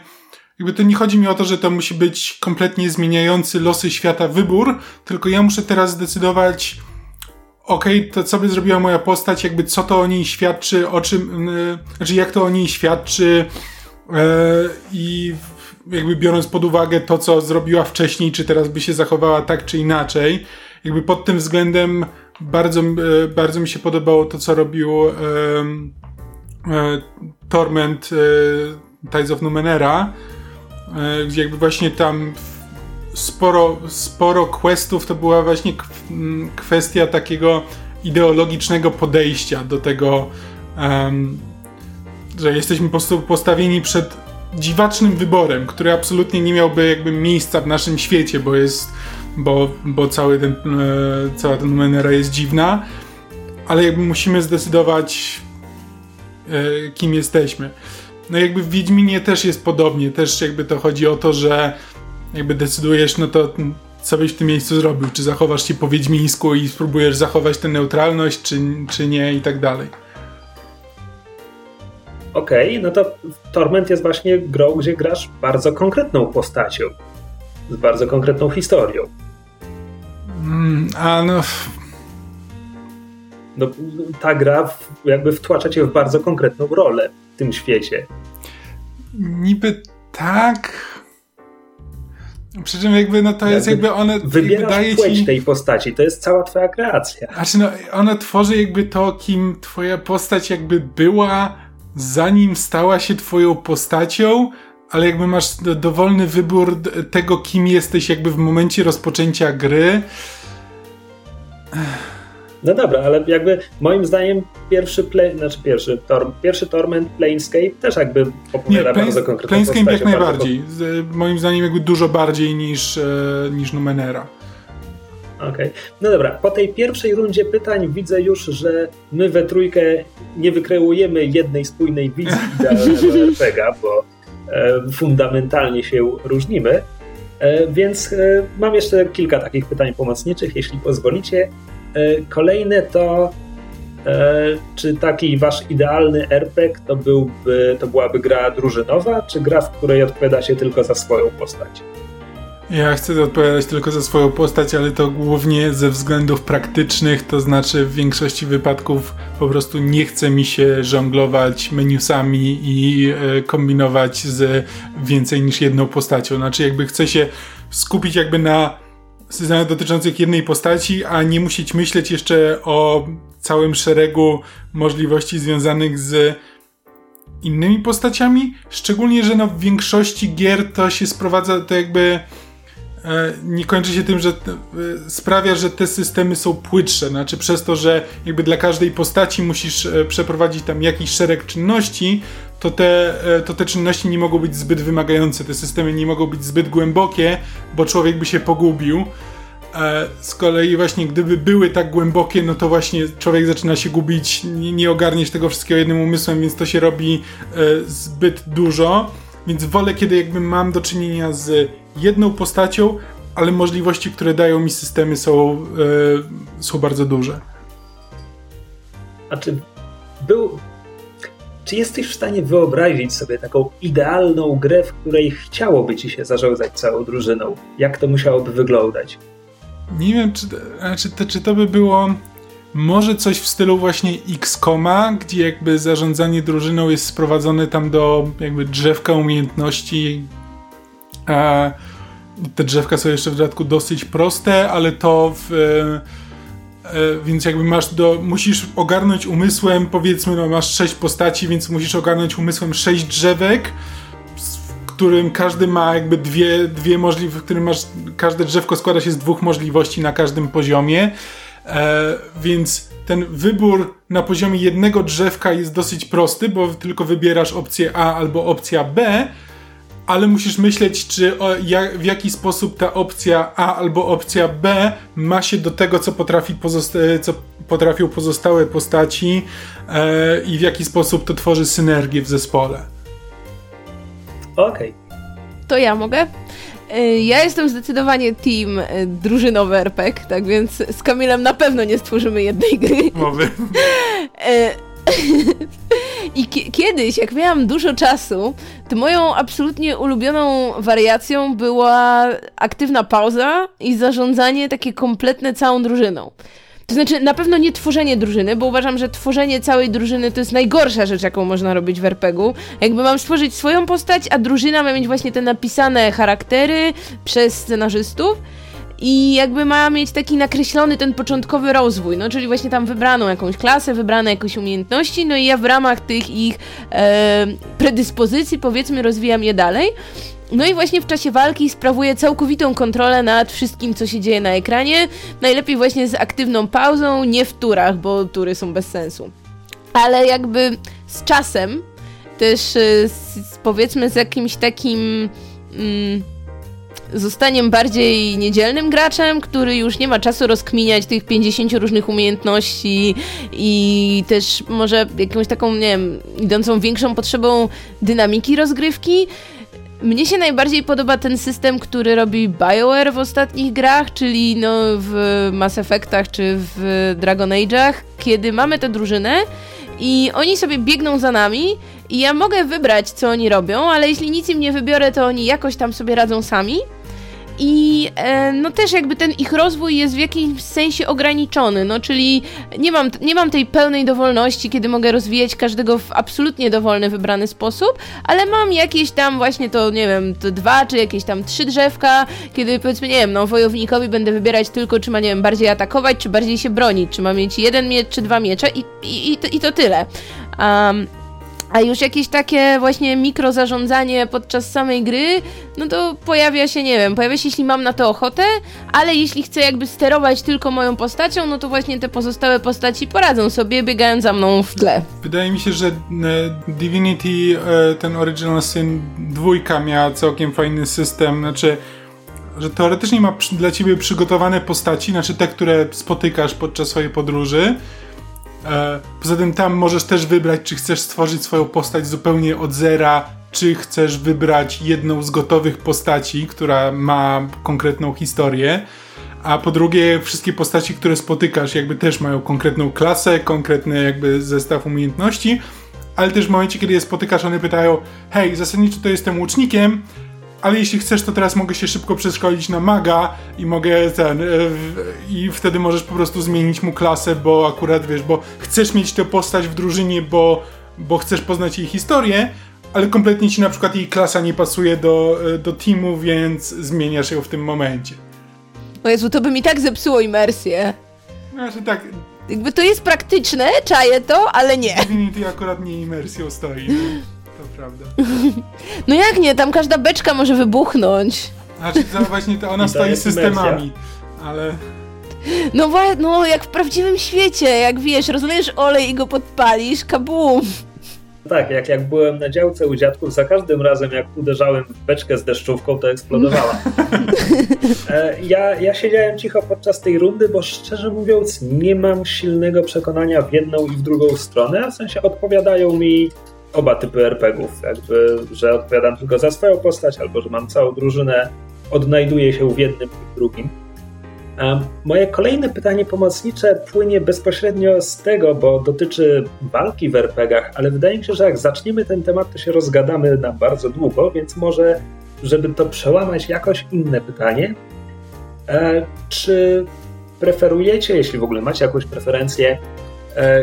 jakby to nie chodzi mi o to, że to musi być kompletnie zmieniający losy świata wybór, tylko ja muszę teraz zdecydować, okej, okay, to co by zrobiła moja postać, jakby co to o niej świadczy, o czym, yy, znaczy jak to o niej świadczy yy, i jakby biorąc pod uwagę to, co zrobiła wcześniej, czy teraz by się zachowała tak czy inaczej, jakby pod tym względem bardzo, yy, bardzo mi się podobało to, co robił Torment Tides of Numenera, gdzie jakby właśnie tam sporo, sporo questów to była właśnie kwestia takiego ideologicznego podejścia do tego, że jesteśmy po prostu postawieni przed dziwacznym wyborem, który absolutnie nie miałby jakby miejsca w naszym świecie, bo jest, bo, bo cały ten, e, cała ten Menera jest dziwna, ale jakby musimy zdecydować, e, kim jesteśmy. No jakby w Wiedźminie też jest podobnie, też jakby to chodzi o to, że jakby decydujesz, no to co byś w tym miejscu zrobił? Czy zachowasz się po wiedźmińsku i spróbujesz zachować tę neutralność, czy, czy nie i tak dalej. Okej, okay, no to Torment jest właśnie grą, gdzie grasz bardzo konkretną postacią. Z bardzo konkretną historią. Mm, a no... No, ta gra jakby wtłacza cię w bardzo konkretną rolę w tym świecie. Niby tak, przy czym jakby no to jakby jest jakby one wybierasz daje płeć ci... tej postaci, to jest cała twoja kreacja. Znaczy no ona tworzy jakby to, kim twoja postać jakby była zanim stała się twoją postacią, ale jakby masz dowolny wybór tego, kim jesteś jakby w momencie rozpoczęcia gry. No dobra, ale jakby moim zdaniem pierwszy play, znaczy pierwszy, tor, pierwszy Torment Planescape też jakby opowiada Nie, bardzo konkretną Planescape jak najbardziej. Moim zdaniem jakby dużo bardziej niż, e, niż Numenera. Okej. Okay. No dobra, po tej pierwszej rundzie pytań widzę już, że my we trójkę nie wykreujemy jednej spójnej wizji idealnego RPGa, bo e, fundamentalnie się różnimy. E, więc e, mam jeszcze kilka takich pytań pomocniczych, jeśli pozwolicie. E, kolejne to czy taki wasz idealny RPG to, byłby, to byłaby gra drużynowa, czy gra, w której odpowiada się tylko za swoją postać? Ja chcę odpowiadać tylko za swoją postać, ale to głównie ze względów praktycznych, to znaczy w większości wypadków po prostu nie chce mi się żonglować menusami i e, kombinować z więcej niż jedną postacią. Znaczy jakby chcę się skupić jakby na scenariusz dotyczących jednej postaci, a nie musieć myśleć jeszcze o całym szeregu możliwości związanych z innymi postaciami. Szczególnie, że no w większości gier to się sprowadza, to jakby nie kończy się tym, że e, sprawia, że te systemy są płytsze. Znaczy przez to, że jakby dla każdej postaci musisz e, przeprowadzić tam jakiś szereg czynności, to te, e, to te czynności nie mogą być zbyt wymagające, te systemy nie mogą być zbyt głębokie, bo człowiek by się pogubił. E, z kolei właśnie gdyby były tak głębokie, no to właśnie człowiek zaczyna się gubić, nie, nie ogarniesz tego wszystkiego jednym umysłem, więc to się robi e, zbyt dużo. Więc wolę, kiedy jakby mam do czynienia z jedną postacią, ale możliwości, które dają mi systemy są, są bardzo duże. A czy był, czy jesteś w stanie wyobrazić sobie taką idealną grę, w której chciałoby ci się zarządzać całą drużyną? Jak to musiałoby wyglądać? Nie wiem, czy, czy, to, czy to by było może coś w stylu właśnie X-Koma, gdzie jakby zarządzanie drużyną jest sprowadzone tam do jakby drzewka umiejętności. A te drzewka są jeszcze w dodatku dosyć proste, ale to w E, więc jakby masz do, musisz ogarnąć umysłem, powiedzmy, no masz sześć postaci, więc musisz ogarnąć umysłem sześć drzewek, w którym każdy ma jakby dwie, dwie możliwości, w którym masz, każde drzewko składa się z dwóch możliwości na każdym poziomie, e, więc ten wybór na poziomie jednego drzewka jest dosyć prosty, bo tylko wybierasz opcję A albo opcja B, ale musisz myśleć, czy o, jak, w jaki sposób ta opcja A albo opcja B ma się do tego, co, potrafi pozosta co potrafią pozostałe postaci e, i w jaki sposób to tworzy synergię w zespole. Okej. Okay. To ja mogę? E, ja jestem zdecydowanie team e, drużynowy RPG, tak więc z Kamilem na pewno nie stworzymy jednej gry. Mowy. I kiedyś, jak miałam dużo czasu, to moją absolutnie ulubioną wariacją była aktywna pauza i zarządzanie takie kompletne całą drużyną. To znaczy, na pewno nie tworzenie drużyny, bo uważam, że tworzenie całej drużyny to jest najgorsza rzecz, jaką można robić w RPG-u. Jakby mam stworzyć swoją postać, a drużyna ma mieć właśnie te napisane charaktery przez scenarzystów i jakby ma mieć taki nakreślony ten początkowy rozwój, no czyli właśnie tam wybraną jakąś klasę, wybrane jakieś umiejętności, no i ja w ramach tych ich e, predyspozycji powiedzmy rozwijam je dalej. No i właśnie w czasie walki sprawuję całkowitą kontrolę nad wszystkim, co się dzieje na ekranie. Najlepiej właśnie z aktywną pauzą, nie w turach, bo tury są bez sensu. Ale jakby z czasem, też e, z, powiedzmy z jakimś takim. Mm, zostaniem bardziej niedzielnym graczem, który już nie ma czasu rozkminiać tych 50 różnych umiejętności i też może jakąś taką, nie wiem, idącą większą potrzebą dynamiki rozgrywki. Mnie się najbardziej podoba ten system, który robi BioWare w ostatnich grach, czyli no w Mass Effectach czy w Dragon Age'ach, kiedy mamy tę drużynę i oni sobie biegną za nami i ja mogę wybrać, co oni robią, ale jeśli nic im nie wybiorę, to oni jakoś tam sobie radzą sami. I e, no też jakby ten ich rozwój jest w jakimś sensie ograniczony, no czyli nie mam, nie mam tej pełnej dowolności, kiedy mogę rozwijać każdego w absolutnie dowolny, wybrany sposób, ale mam jakieś tam właśnie to, nie wiem, to dwa czy jakieś tam trzy drzewka, kiedy powiedzmy, nie wiem, no wojownikowi będę wybierać tylko, czy ma, nie wiem, bardziej atakować, czy bardziej się bronić, czy ma mieć jeden miecz, czy dwa miecze i, i, i, to, i to tyle. Um, a już jakieś takie właśnie mikrozarządzanie podczas samej gry, no to pojawia się, nie wiem, pojawia się, jeśli mam na to ochotę, ale jeśli chcę jakby sterować tylko moją postacią, no to właśnie te pozostałe postaci poradzą sobie, biegając za mną w tle. Wydaje mi się, że e, Divinity, e, ten Original Sin dwójka miała całkiem fajny system, znaczy że teoretycznie ma dla ciebie przygotowane postaci, znaczy te, które spotykasz podczas swojej podróży, poza tym tam możesz też wybrać, czy chcesz stworzyć swoją postać zupełnie od zera, czy chcesz wybrać jedną z gotowych postaci, która ma konkretną historię. A po drugie, wszystkie postaci, które spotykasz, jakby też mają konkretną klasę, konkretny jakby zestaw umiejętności, ale też w momencie, kiedy je spotykasz, one pytają: Hej, zasadniczo to jestem łucznikiem, ale jeśli chcesz, to teraz mogę się szybko przeszkolić na maga i mogę ten. E, I wtedy możesz po prostu zmienić mu klasę, bo akurat wiesz, bo chcesz mieć tę postać w drużynie, bo, bo chcesz poznać jej historię, ale kompletnie ci na przykład jej klasa nie pasuje do, e, do teamu, więc zmieniasz ją w tym momencie. O Jezu, to by mi tak zepsuło imersję. Znaczy tak. Jakby to jest praktyczne, czaję to, ale nie. Divinity akurat nie imersją stoi. No prawda. No jak nie, tam każda beczka może wybuchnąć. Znaczy, to właśnie to ona stoi systemami, ale... No, no, jak w prawdziwym świecie, jak wiesz, rozlejesz olej i go podpalisz, kabum. Tak, jak, jak byłem na działce u dziadków, za każdym razem jak uderzałem w beczkę z deszczówką, to eksplodowała. E, ja, ja siedziałem cicho podczas tej rundy, bo szczerze mówiąc nie mam silnego przekonania w jedną i w drugą stronę, w sensie odpowiadają mi oba typy RPGów, jakby, że odpowiadam tylko za swoją postać, albo że mam całą drużynę, odnajduję się w jednym i w drugim. A moje kolejne pytanie pomocnicze płynie bezpośrednio z tego, bo dotyczy walki w RPGach, ale wydaje mi się, że jak zaczniemy ten temat, to się rozgadamy na bardzo długo, więc może, żeby to przełamać, jakoś inne pytanie. E, czy preferujecie, jeśli w ogóle macie jakąś preferencję, e,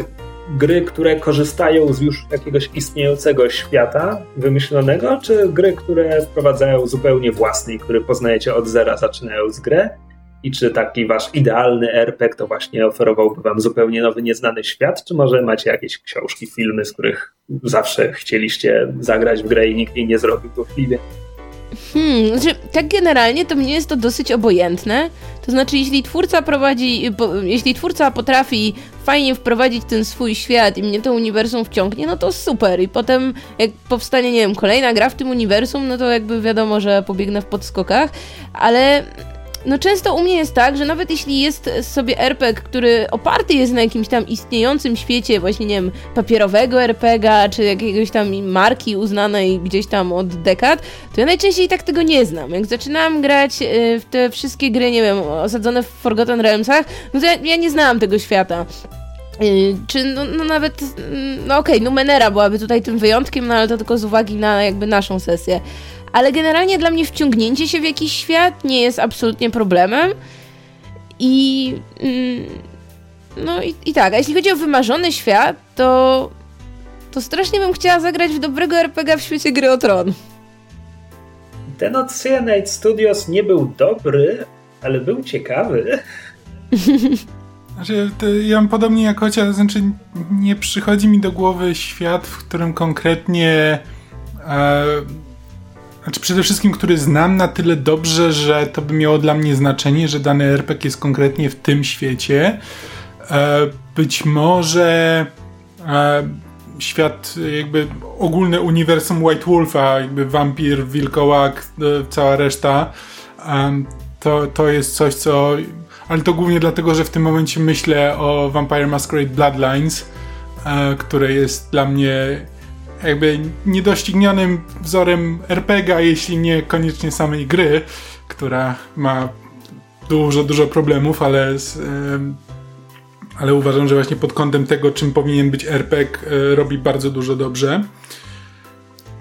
gry, które korzystają z już jakiegoś istniejącego świata wymyślonego, czy gry, które wprowadzają zupełnie własny, który poznajecie od zera, zaczynając grę? I czy taki wasz idealny RPG to właśnie oferowałby wam zupełnie nowy, nieznany świat, czy może macie jakieś książki, filmy, z których zawsze chcieliście zagrać w grę i nikt jej nie zrobił chwili? Hmm, znaczy, tak generalnie to mnie jest to dosyć obojętne. To znaczy, jeśli twórca prowadzi, jeśli twórca potrafi fajnie wprowadzić ten swój świat i mnie to uniwersum wciągnie, no to super. I potem, jak powstanie, nie wiem, kolejna gra w tym uniwersum, no to jakby wiadomo, że pobiegnę w podskokach, ale no często u mnie jest tak, że nawet jeśli jest sobie RPG, który oparty jest na jakimś tam istniejącym świecie, właśnie nie wiem, papierowego RPGa, czy jakiegoś tam marki uznanej gdzieś tam od dekad, to ja najczęściej tak tego nie znam. Jak zaczynałam grać y, w te wszystkie gry, nie wiem, osadzone w Forgotten Realmsach, no to ja, ja nie znałam tego świata. Yy, czy no, no nawet, mm, no okej, okay, Numenera byłaby tutaj tym wyjątkiem, no ale to tylko z uwagi na jakby naszą sesję. Ale generalnie dla mnie wciągnięcie się w jakiś świat nie jest absolutnie problemem. I. Yy, no i, i tak, a jeśli chodzi o wymarzony świat, to. To strasznie bym chciała zagrać w dobrego RPG w świecie gry o tron. Ten od Cyanide Studios nie był dobry, ale był ciekawy. Znaczy, ja mam podobnie jak chociaż, znaczy nie przychodzi mi do głowy świat, w którym konkretnie e, znaczy przede wszystkim, który znam na tyle dobrze, że to by miało dla mnie znaczenie, że dany RPG jest konkretnie w tym świecie. E, być może e, świat, jakby ogólne uniwersum White Wolfa, jakby wampir, wilkołak, e, cała reszta, to, to jest coś, co ale to głównie dlatego, że w tym momencie myślę o Vampire Masquerade Bloodlines, które jest dla mnie jakby niedoścignionym wzorem RPGa, jeśli nie koniecznie samej gry, która ma dużo, dużo problemów, ale, z, ale uważam, że właśnie pod kątem tego, czym powinien być RPG, e, robi bardzo dużo dobrze.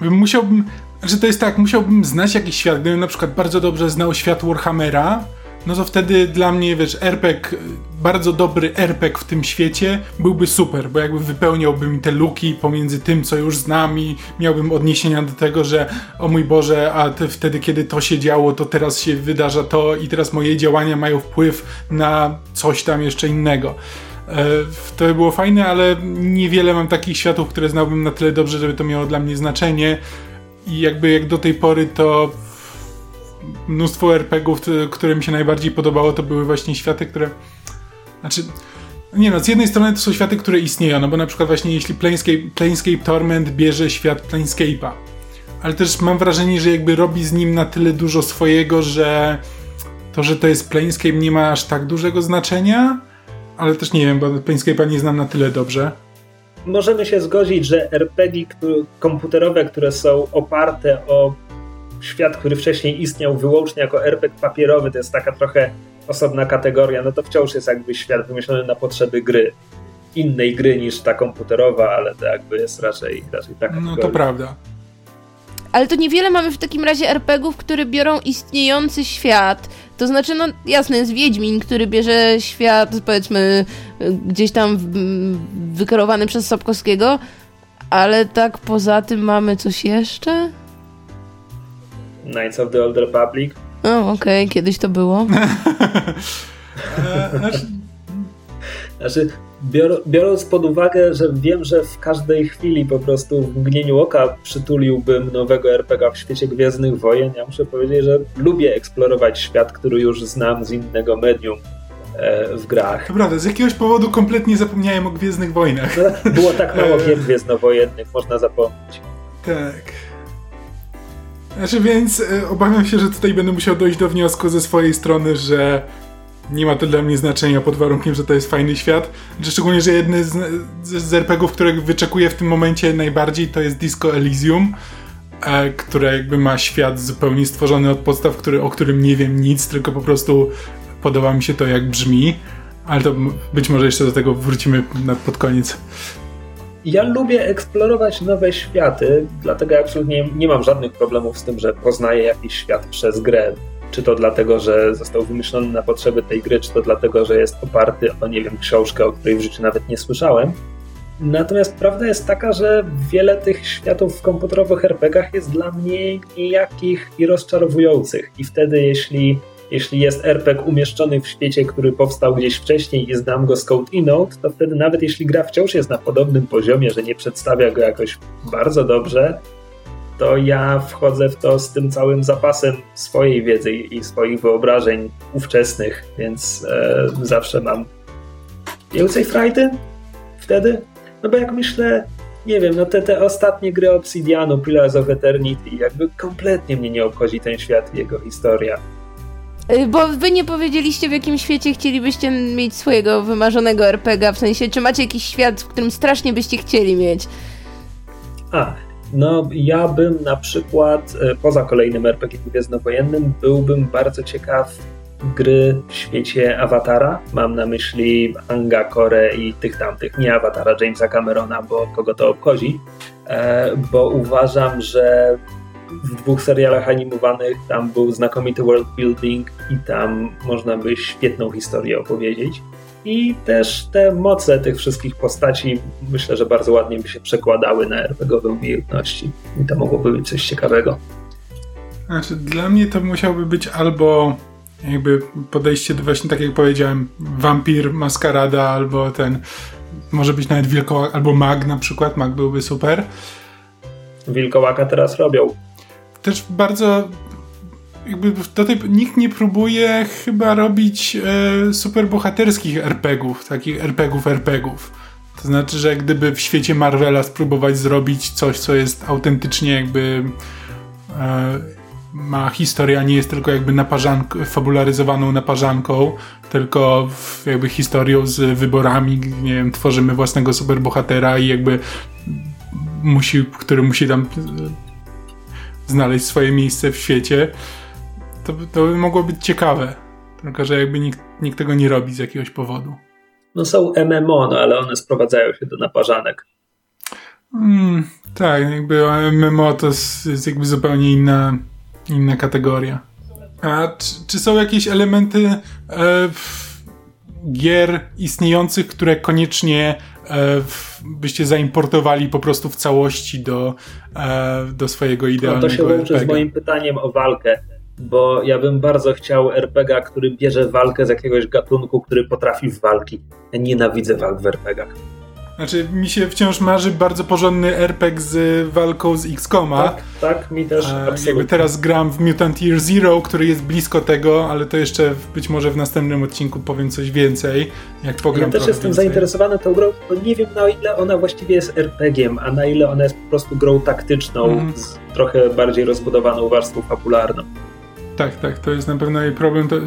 Musiałbym, że to jest tak, musiałbym znać jakiś świat, gdybym na przykład bardzo dobrze znał świat Warhammera, no to wtedy dla mnie, wiesz, RPG, bardzo dobry RPG w tym świecie byłby super, bo jakby wypełniałby mi te luki pomiędzy tym, co już znam i miałbym odniesienia do tego, że o mój Boże, a te, wtedy, kiedy to się działo, to teraz się wydarza to i teraz moje działania mają wpływ na coś tam jeszcze innego. E, to by było fajne, ale niewiele mam takich światów, które znałbym na tyle dobrze, żeby to miało dla mnie znaczenie. I jakby jak do tej pory to mnóstwo RPGów, które mi się najbardziej podobało, to były właśnie światy, które. Znaczy. Nie no, z jednej strony to są światy, które istnieją, no bo na przykład właśnie jeśli Planescape, Planescape Torment bierze świat Planescape'a, ale też mam wrażenie, że jakby robi z nim na tyle dużo swojego, że to, że to jest Planescape nie ma aż tak dużego znaczenia, ale też nie wiem, bo Planescape'a nie znam na tyle dobrze. Możemy się zgodzić, że RPG komputerowe, które są oparte o świat, który wcześniej istniał wyłącznie jako RPG papierowy, to jest taka trochę osobna kategoria, no to wciąż jest jakby świat wymyślony na potrzeby gry. Innej gry niż ta komputerowa, ale to jakby jest raczej, raczej taka. No to prawda. Ale to niewiele mamy w takim razie RPGów, które biorą istniejący świat. To znaczy, no jasne, jest Wiedźmin, który bierze świat, powiedzmy, gdzieś tam wykerowany przez Sapkowskiego, ale tak poza tym mamy coś jeszcze? Knights of the Old Republic. O, okej, okay. kiedyś to było. znaczy, bior, biorąc pod uwagę, że wiem, że w każdej chwili po prostu w mgnieniu oka przytuliłbym nowego RPG w świecie Gwiezdnych Wojen, ja muszę powiedzieć, że lubię eksplorować świat, który już znam z innego medium e, w grach. To prawda, z jakiegoś powodu kompletnie zapomniałem o Gwiezdnych Wojnach. No, było tak mało gier gwiezdnowojennych, można zapomnieć. Tak. Znaczy, więc y, obawiam się, że tutaj będę musiał dojść do wniosku ze swojej strony, że nie ma to dla mnie znaczenia pod warunkiem, że to jest fajny świat. Znaczy, szczególnie, że jedny z, z RPGów, których wyczekuję w tym momencie najbardziej, to jest Disco Elysium, e, które jakby ma świat zupełnie stworzony od podstaw, który, o którym nie wiem nic, tylko po prostu podoba mi się to, jak brzmi. Ale to być może jeszcze do tego wrócimy na, pod koniec. Ja lubię eksplorować nowe światy, dlatego ja absolutnie nie mam żadnych problemów z tym, że poznaję jakiś świat przez grę. Czy to dlatego, że został wymyślony na potrzeby tej gry, czy to dlatego, że jest oparty o, nie wiem, książkę, o której w życiu nawet nie słyszałem. Natomiast prawda jest taka, że wiele tych światów w komputerowych RPGach jest dla mnie nijakich i rozczarowujących. I wtedy, jeśli jeśli jest RPG umieszczony w świecie, który powstał gdzieś wcześniej i znam go z Code Note, to wtedy nawet jeśli gra wciąż jest na podobnym poziomie, że nie przedstawia go jakoś bardzo dobrze, to ja wchodzę w to z tym całym zapasem swojej wiedzy i swoich wyobrażeń ówczesnych, więc e, zawsze mam więcej frajdy wtedy. No bo jak myślę, nie wiem, no te, te ostatnie gry Obsidianu, Pillars of Eternity, jakby kompletnie mnie nie obchodzi ten świat i jego historia. Y, bo wy nie powiedzieliście, w jakim świecie chcielibyście mieć swojego wymarzonego RPG, w sensie, czy macie jakiś świat, w którym strasznie byście chcieli mieć? A, no ja bym na przykład, y, poza kolejnym RPG gwiezdnowojennym, byłbym bardzo ciekaw gry w świecie Awatara. Mam na myśli Anga, Kore i tych tamtych, nie Awatara Jamesa Camerona, bo kogo to obchodzi. E, bo uważam, że w dwóch serialach animowanych tam był znakomity world building i tam można by świetną historię opowiedzieć. I też te moce tych wszystkich postaci myślę, że bardzo ładnie by się przekładały na RPGowe umiejętności. I to mogłoby być coś ciekawego. Znaczy, dla mnie to musiałby być albo jakby podejście do właśnie tak jak powiedziałem, wampir, maskarada, albo ten, może być nawet wilkołak, albo mag na przykład, mag byłby super. Wilkołaka teraz robią. Też bardzo jakby do tej, nikt nie próbuje chyba robić e, superbohaterskich RPGów, takich RPGów RPGów. To znaczy, że gdyby w świecie Marvela spróbować zrobić coś, co jest autentycznie jakby e, ma historię, a nie jest tylko jakby naparzank, fabularyzowaną naparzanką, tylko jakby historią z wyborami, nie wiem, tworzymy własnego superbohatera i jakby musi, który musi tam znaleźć swoje miejsce w świecie, to, to by mogło być ciekawe. Tylko, że jakby nikt, nikt tego nie robi z jakiegoś powodu. No są MMO, no ale one sprowadzają się do naparzanek. Mm, tak, jakby MMO to jest, jest jakby zupełnie inna, inna kategoria. A czy, czy są jakieś elementy e, gier istniejących, które koniecznie byście zaimportowali po prostu w całości do, e, do swojego idealnego no to się łączy z moim pytaniem o walkę bo ja bym bardzo chciał RPG, który bierze walkę z jakiegoś gatunku, który potrafi w walki. Ja nienawidzę walk w RPGach. Znaczy, mi się wciąż marzy bardzo porządny RPG z walką z X-Koma. Tak, tak, mi też A, absolutnie. Jakby teraz gram w Mutant Year Zero, który jest blisko tego, ale to jeszcze być może w następnym odcinku powiem coś więcej, jak pogram Ja też jestem więcej. zainteresowany tą grą, bo nie wiem na ile ona właściwie jest RPG-iem, a na ile ona jest po prostu grą taktyczną mm. z trochę bardziej rozbudowaną warstwą fabularną. Tak, tak, to jest na pewno jej problem. To, y,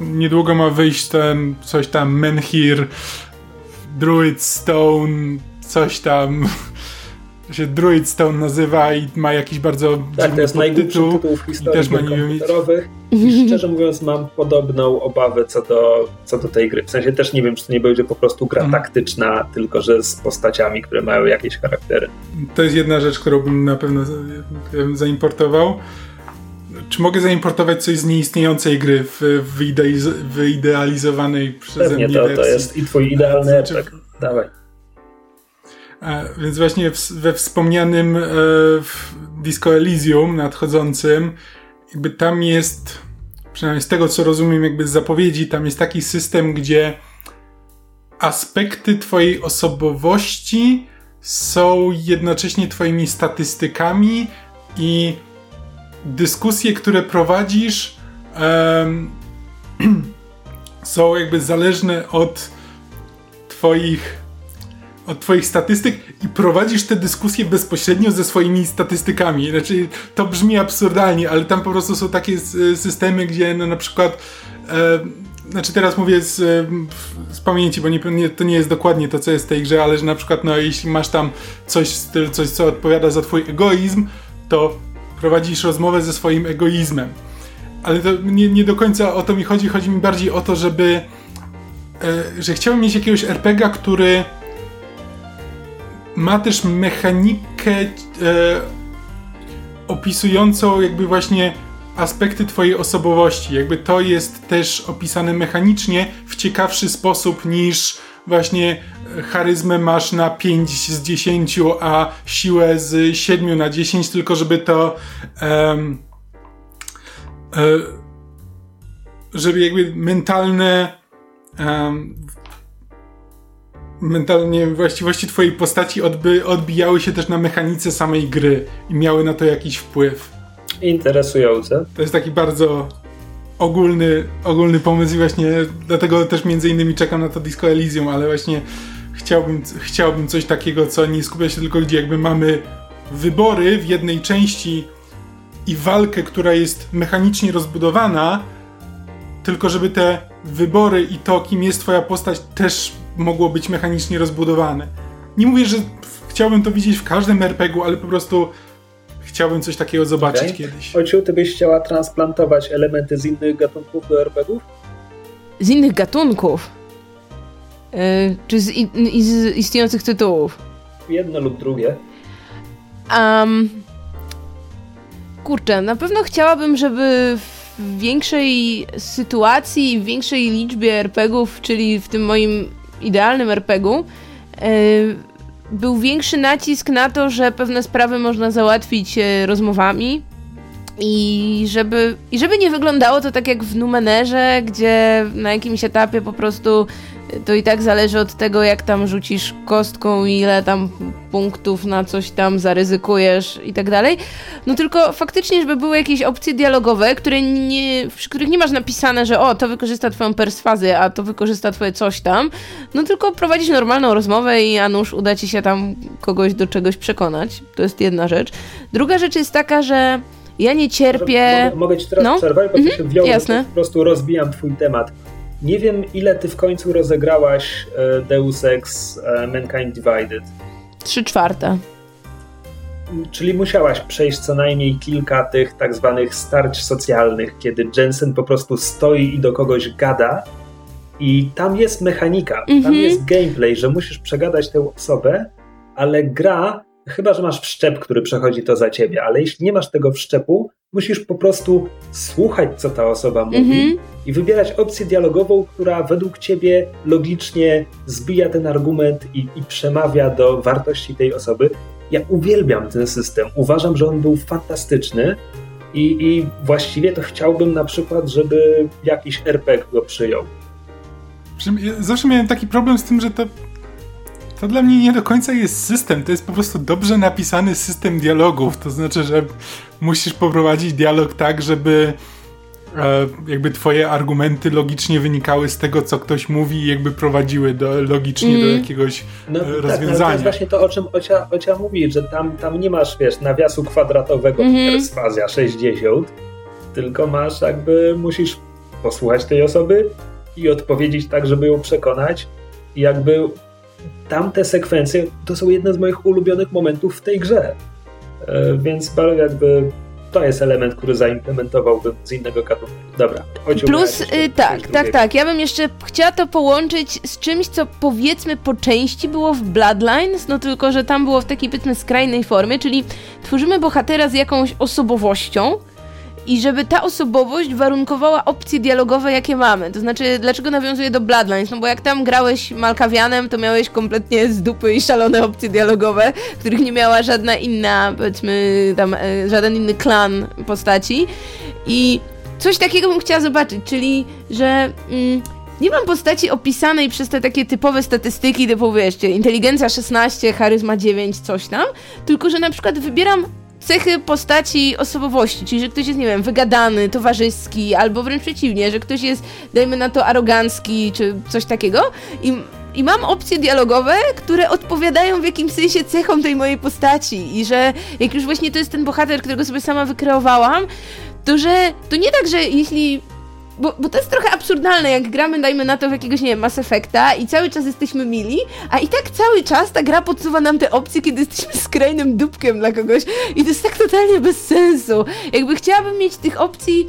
niedługo ma wyjść ten coś tam Menhir, Druid Stone, coś tam. Się Druid Stone nazywa i ma jakiś bardzo Tak, to jest najgłupszy tytuł w historii też ma komputerowych. I szczerze mówiąc mam podobną obawę co do, co do tej gry. W sensie też nie wiem, czy to nie będzie po prostu gra mm. taktyczna, tylko że z postaciami, które mają jakieś charaktery. To jest jedna rzecz, którą bym na pewno zaimportował czy mogę zaimportować coś z nieistniejącej gry w wyidealizowanej przeze Pewnie mnie to, wersji? to jest i twój idealny znaczy, efekt. Dawaj. A, więc właśnie w, we wspomnianym e, w Disco Elysium nadchodzącym, jakby tam jest, przynajmniej z tego co rozumiem, jakby z zapowiedzi, tam jest taki system, gdzie aspekty twojej osobowości są jednocześnie twoimi statystykami i dyskusje, które prowadzisz, um, są jakby zależne od Twoich od Twoich statystyk i prowadzisz te dyskusje bezpośrednio ze swoimi statystykami. Znaczy, to brzmi absurdalnie, ale tam po prostu są takie systemy, gdzie no, na przykład. E, znaczy, teraz mówię z, z pamięci, bo nie, nie, to nie jest dokładnie to, co jest w tej grze, ale że na przykład, no, jeśli masz tam coś, coś co odpowiada za Twój egoizm, to prowadzisz rozmowę ze swoim egoizmem. Ale to nie, nie do końca o to mi chodzi. Chodzi mi bardziej o to, żeby. E, że chciałbym mieć jakiegoś RPGa, który ma też mechanikę e, opisującą jakby właśnie aspekty twojej osobowości. Jakby to jest też opisane mechanicznie w ciekawszy sposób niż właśnie charyzmę masz na 5 z 10, a siłę z 7 na 10, tylko żeby to um, żeby jakby mentalne um, mentalnie właściwości twojej postaci odby, odbijały się też na mechanice samej gry i miały na to jakiś wpływ. Interesujące. To jest taki bardzo ogólny, ogólny pomysł i właśnie dlatego też między innymi czekam na to Disco Elysium, ale właśnie chciałbym, chciałbym coś takiego, co nie skupia się tylko gdzie jakby mamy wybory w jednej części i walkę, która jest mechanicznie rozbudowana, tylko żeby te wybory i to, kim jest twoja postać, też mogło być mechanicznie rozbudowane. Nie mówię, że chciałbym to widzieć w każdym RPG-u, ale po prostu chciałbym coś takiego zobaczyć Okej. kiedyś. Ociu, ty byś chciała transplantować elementy z innych gatunków do RPGów? Z innych gatunków. Yy, czy z, i, z istniejących tytułów? Jedno lub drugie. Um, kurczę, na pewno chciałabym, żeby w większej sytuacji, w większej liczbie RPGów, czyli w tym moim idealnym RPG-u, e, był większy nacisk na to, że pewne sprawy można załatwić e, rozmowami. I żeby, I żeby nie wyglądało to tak jak w Numenerze, gdzie na jakimś etapie po prostu to i tak zależy od tego, jak tam rzucisz kostką, ile tam punktów na coś tam zaryzykujesz i tak dalej. No tylko faktycznie, żeby były jakieś opcje dialogowe, które nie, przy których nie masz napisane, że o, to wykorzysta twoją perswazję, a to wykorzysta twoje coś tam. No tylko prowadzisz normalną rozmowę i a nuż uda ci się tam kogoś do czegoś przekonać. To jest jedna rzecz. Druga rzecz jest taka, że ja nie cierpię... Mogę, mogę ci teraz No. przerwać, bo Mhm, ty się jasne. po prostu rozbijam twój temat. Nie wiem, ile ty w końcu rozegrałaś e, Deus Ex e, Mankind Divided. Trzy czwarte. Czyli musiałaś przejść co najmniej kilka tych tak zwanych starć socjalnych, kiedy Jensen po prostu stoi i do kogoś gada i tam jest mechanika, tam Mhm. jest gameplay, że musisz przegadać tę osobę, ale gra, chyba że masz wszczep, który przechodzi to za ciebie, ale jeśli nie masz tego wszczepu, musisz po prostu słuchać, co ta osoba mówi Mhm. i wybierać opcję dialogową, która według ciebie logicznie zbija ten argument i, i przemawia do wartości tej osoby. Ja uwielbiam ten system. Uważam, że on był fantastyczny i, i właściwie to chciałbym na przykład, żeby jakiś RPG go przyjął. Zawsze miałem taki problem z tym, że to, to dla mnie nie do końca jest system. To jest po prostu dobrze napisany system dialogów. To znaczy, że musisz poprowadzić dialog tak, żeby e, jakby twoje argumenty logicznie wynikały z tego, co ktoś mówi i jakby prowadziły do, logicznie do Mm. jakiegoś No e, tak, ale to rozwiązania. jest właśnie to, o czym Ocia, Ocia mówi, że tam, tam nie masz, wiesz, nawiasu kwadratowego Mhm. perswazja 60, tylko masz jakby, musisz posłuchać tej osoby i odpowiedzieć tak, żeby ją przekonać i jakby tamte sekwencje to są jedne z moich ulubionych momentów w tej grze. E, Więc bardzo jakby to jest element, który zaimplementowałbym z innego gatunku. Dobra, Plus, jeszcze y, tak, tak, drugiego. tak. Ja bym jeszcze chciała to połączyć z czymś, co powiedzmy po części było w Bloodlines, no tylko, że tam było w takiej powiedzmy skrajnej formie, czyli tworzymy bohatera z jakąś osobowością i żeby ta osobowość warunkowała opcje dialogowe, jakie mamy. To znaczy, dlaczego nawiązuję do Bloodlines? No bo jak tam grałeś Malkawianem, to miałeś kompletnie z dupy i szalone opcje dialogowe, których nie miała żadna inna, powiedzmy, tam, e, żaden inny klan postaci. I coś takiego bym chciała zobaczyć, czyli że mm, nie mam postaci opisanej przez te takie typowe statystyki, typu wieszcie, inteligencja 16, charyzma 9, coś tam, tylko że na przykład wybieram cechy postaci osobowości, czyli że ktoś jest, nie wiem, wygadany, towarzyski, albo wręcz przeciwnie, że ktoś jest, dajmy na to, arogancki, czy coś takiego i i mam opcje dialogowe, które odpowiadają w jakimś sensie cechom tej mojej postaci. I że jak już właśnie to jest ten bohater, którego sobie sama wykreowałam, to że to nie tak, że jeśli. Bo, bo to jest trochę absurdalne, jak gramy, dajmy na to, w jakiegoś, nie wiem, Mass Effecta i cały czas jesteśmy mili, a i tak cały czas ta gra podsuwa nam te opcje, kiedy jesteśmy skrajnym dupkiem dla kogoś i to jest tak totalnie bez sensu. Jakby chciałabym mieć tych opcji...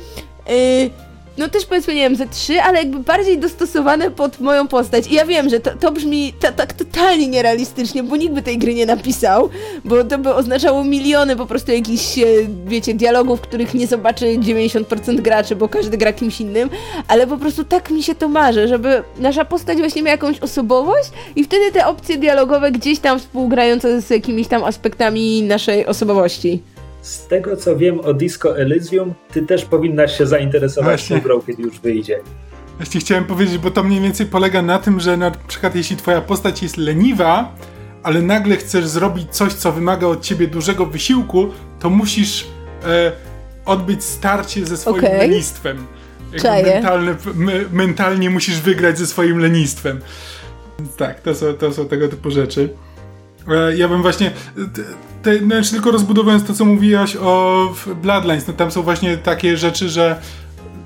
Yy, no też powiedzmy, nie wiem, ze trzy, ale jakby bardziej dostosowane pod moją postać. I ja wiem, że to, to brzmi ta- tak totalnie nierealistycznie, bo nikt by tej gry nie napisał, bo to by oznaczało miliony po prostu jakichś, e, wiecie, dialogów, których nie zobaczy 90% graczy, bo każdy gra kimś innym, ale po prostu tak mi się to marzy, żeby nasza postać właśnie miała jakąś osobowość i wtedy te opcje dialogowe gdzieś tam współgrające z jakimiś tam aspektami naszej osobowości. Z tego co wiem o Disco Elysium, ty też powinnaś się zainteresować Właśnie. tą grą, kiedy już wyjdzie. Właśnie chciałem powiedzieć, bo to mniej więcej polega na tym, że na przykład jeśli twoja postać jest leniwa, ale nagle chcesz zrobić coś, co wymaga od ciebie dużego wysiłku, to musisz e, odbyć starcie ze swoim Okej. lenistwem. Mentalne, me, mentalnie musisz wygrać ze swoim lenistwem. Tak, to są, to są tego typu rzeczy. E, ja bym właśnie. Te, znaczy tylko rozbudowując to, co mówiłaś o Bloodlines, no tam są właśnie takie rzeczy, że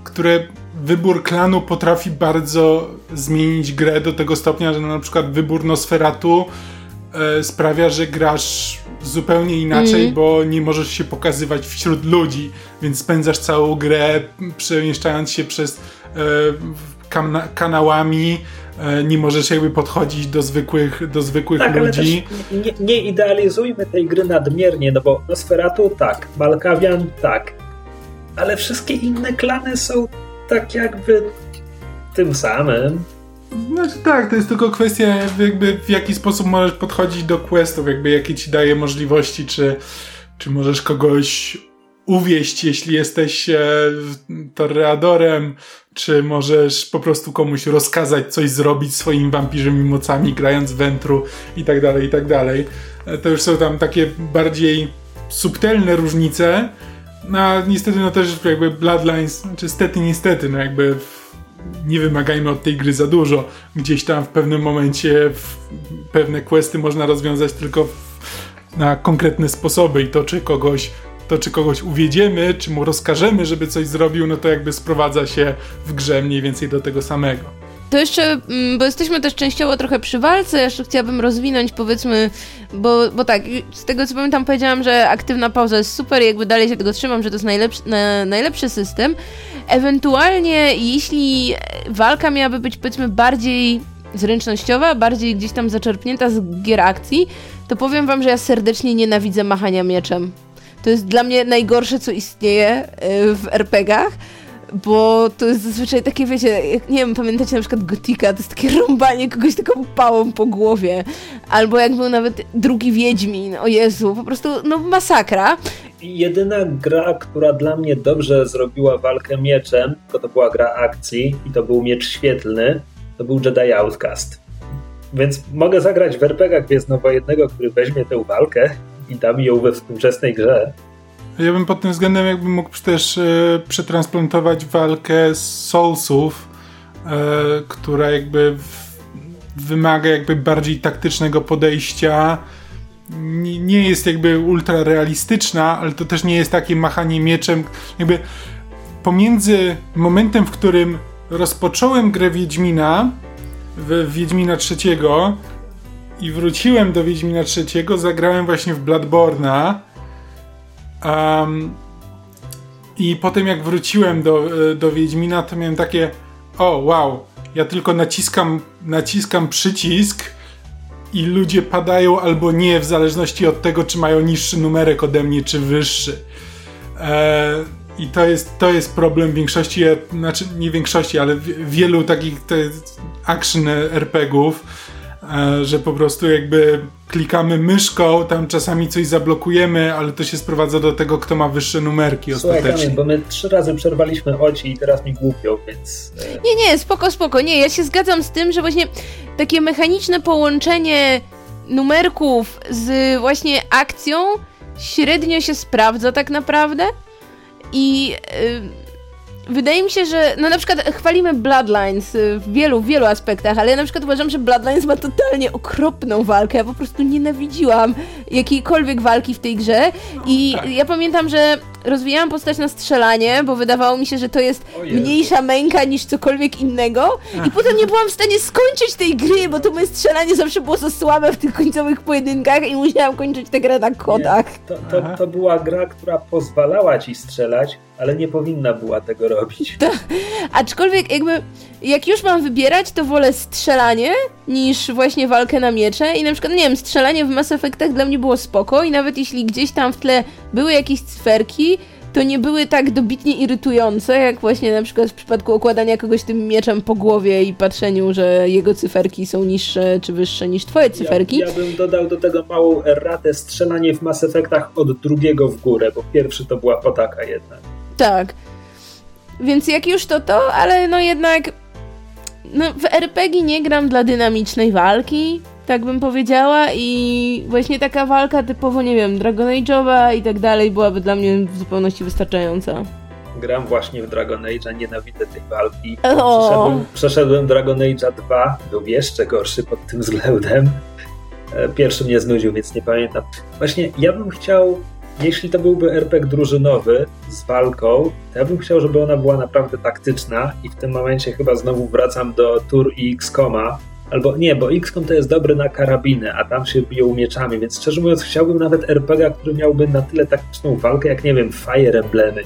które wybór klanu potrafi bardzo zmienić grę do tego stopnia, że na przykład wybór Nosferatu e, sprawia, że grasz zupełnie inaczej, Mhm. bo nie możesz się pokazywać wśród ludzi, więc spędzasz całą grę przemieszczając się przez e, kana- kanałami, nie możesz jakby podchodzić do zwykłych, do zwykłych Tak, ale ludzi. nie, nie idealizujmy tej gry nadmiernie, no bo Nosferatu tak, Malkawian tak, ale wszystkie inne klany są tak jakby tym samym. Znaczy tak, to jest tylko kwestia jakby w jaki sposób możesz podchodzić do questów, jakby jakie ci daje możliwości, czy, czy możesz kogoś uwieść, jeśli jesteś e, toreadorem, czy możesz po prostu komuś rozkazać coś zrobić swoimi wampirzymi mocami, grając wętru i tak dalej, i tak dalej. E, To już są tam takie bardziej subtelne różnice, no a niestety no też jakby Bloodlines, znaczy stety niestety, no jakby nie wymagajmy od tej gry za dużo. Gdzieś tam w pewnym momencie w, pewne questy można rozwiązać tylko na konkretne sposoby i to czy kogoś to czy kogoś uwiedziemy, czy mu rozkażemy, żeby coś zrobił, no to jakby sprowadza się w grze mniej więcej do tego samego. To jeszcze, mm, bo jesteśmy też częściowo trochę przy walce, jeszcze chciałabym rozwinąć, powiedzmy, bo, bo tak, z tego co pamiętam powiedziałam, że aktywna pauza jest super jakby dalej się tego trzymam, że to jest najlepszy, na, najlepszy system. Ewentualnie, jeśli walka miałaby być, powiedzmy, bardziej zręcznościowa, bardziej gdzieś tam zaczerpnięta z gier akcji, to powiem wam, że ja serdecznie nienawidzę machania mieczem. To jest dla mnie najgorsze, co istnieje y, w RPGach, bo to jest zazwyczaj takie, wiecie, jak, nie wiem, pamiętacie na przykład Gotika, to jest takie rąbanie kogoś taką pałą po głowie, albo jak był nawet drugi Wiedźmin, o Jezu, po prostu, no masakra. Jedyna gra, która dla mnie dobrze zrobiła walkę mieczem, to to była gra akcji i to był miecz świetlny, to był Jedi Outcast. Więc mogę zagrać w RPG Gwiezdnowojennego, który weźmie tę walkę i da mi ją we współczesnej grze. Ja bym pod tym względem jakby mógł też e, przetransplantować walkę z Soulsów, e, która jakby w, wymaga jakby bardziej taktycznego podejścia. Nie, nie jest jakby ultra realistyczna, ale to też nie jest takie machanie mieczem. Jakby pomiędzy momentem, w którym rozpocząłem grę Wiedźmina, w Wiedźmina trzeciego i wróciłem do Wiedźmina trzeciego, zagrałem właśnie w Bloodborne'a. Um, I potem jak wróciłem do, e, do Wiedźmina, to miałem takie o wow, ja tylko naciskam, naciskam przycisk i ludzie padają albo nie, w zależności od tego, czy mają niższy numerek ode mnie, czy wyższy. E, I to jest, to jest problem większości, znaczy nie większości, ale w, wielu takich te action RPGów, e, że po prostu jakby klikamy myszką, tam czasami coś zablokujemy, ale to się sprowadza do tego, kto ma wyższe numerki Słuchaj, ostatecznie. Kamil, bo my trzy razy przerwaliśmy oci i teraz mi głupio, więc... e, Nie, nie, spoko, spoko, nie, ja się zgadzam z tym, że właśnie takie mechaniczne połączenie numerków z właśnie akcją średnio się sprawdza tak naprawdę i y, wydaje mi się, że no na przykład chwalimy Bloodlines y, w wielu, wielu aspektach, ale ja na przykład uważam, że Bloodlines ma totalnie okropną walkę, ja po prostu nienawidziłam jakiejkolwiek walki w tej grze i ja pamiętam, że rozwijałam postać na strzelanie, bo wydawało mi się, że to jest mniejsza męka niż cokolwiek innego. I potem nie byłam w stanie skończyć tej gry, bo to moje strzelanie zawsze było za słabe w tych końcowych pojedynkach i musiałam kończyć tę grę na kodach. To, to, to była gra, która pozwalała ci strzelać, ale nie powinna była tego robić. Aczkolwiek jakby, jak już mam wybierać, to wolę strzelanie niż właśnie walkę na miecze. I na przykład, nie wiem, strzelanie w Mass Effectach dla mnie było spoko i nawet jeśli gdzieś tam w tle były jakieś cyferki, to nie były tak dobitnie irytujące, jak właśnie na przykład w przypadku okładania kogoś tym mieczem po głowie i patrzeniu, że jego cyferki są niższe czy wyższe niż twoje cyferki. Ja, ja bym dodał do tego małą erratę strzelanie w Mass Effectach od drugiego w górę, bo pierwszy to była potaka jednak. Tak. Więc jak już to to, ale no jednak no w RPG nie gram dla dynamicznej walki, tak bym powiedziała i właśnie taka walka typowo, nie wiem, Dragon Age'owa i tak dalej byłaby dla mnie w zupełności wystarczająca. Gram właśnie w Dragon Age'a, nienawidzę tej walki. Przeszedłem, przeszedłem Dragon Age'a 2, był jeszcze gorszy pod tym względem. E, Pierwszy mnie znudził, więc nie pamiętam. Właśnie ja bym chciał, jeśli to byłby RPG drużynowy z walką, to ja bym chciał, żeby ona była naprawdę taktyczna i w tym momencie chyba znowu wracam do Tour i XCOMa, Albo nie, bo XCOM to jest dobry na karabiny, a tam się biją mieczami, więc szczerze mówiąc chciałbym nawet RPG, który miałby na tyle taktyczną walkę, jak nie wiem, Fire Emblemy,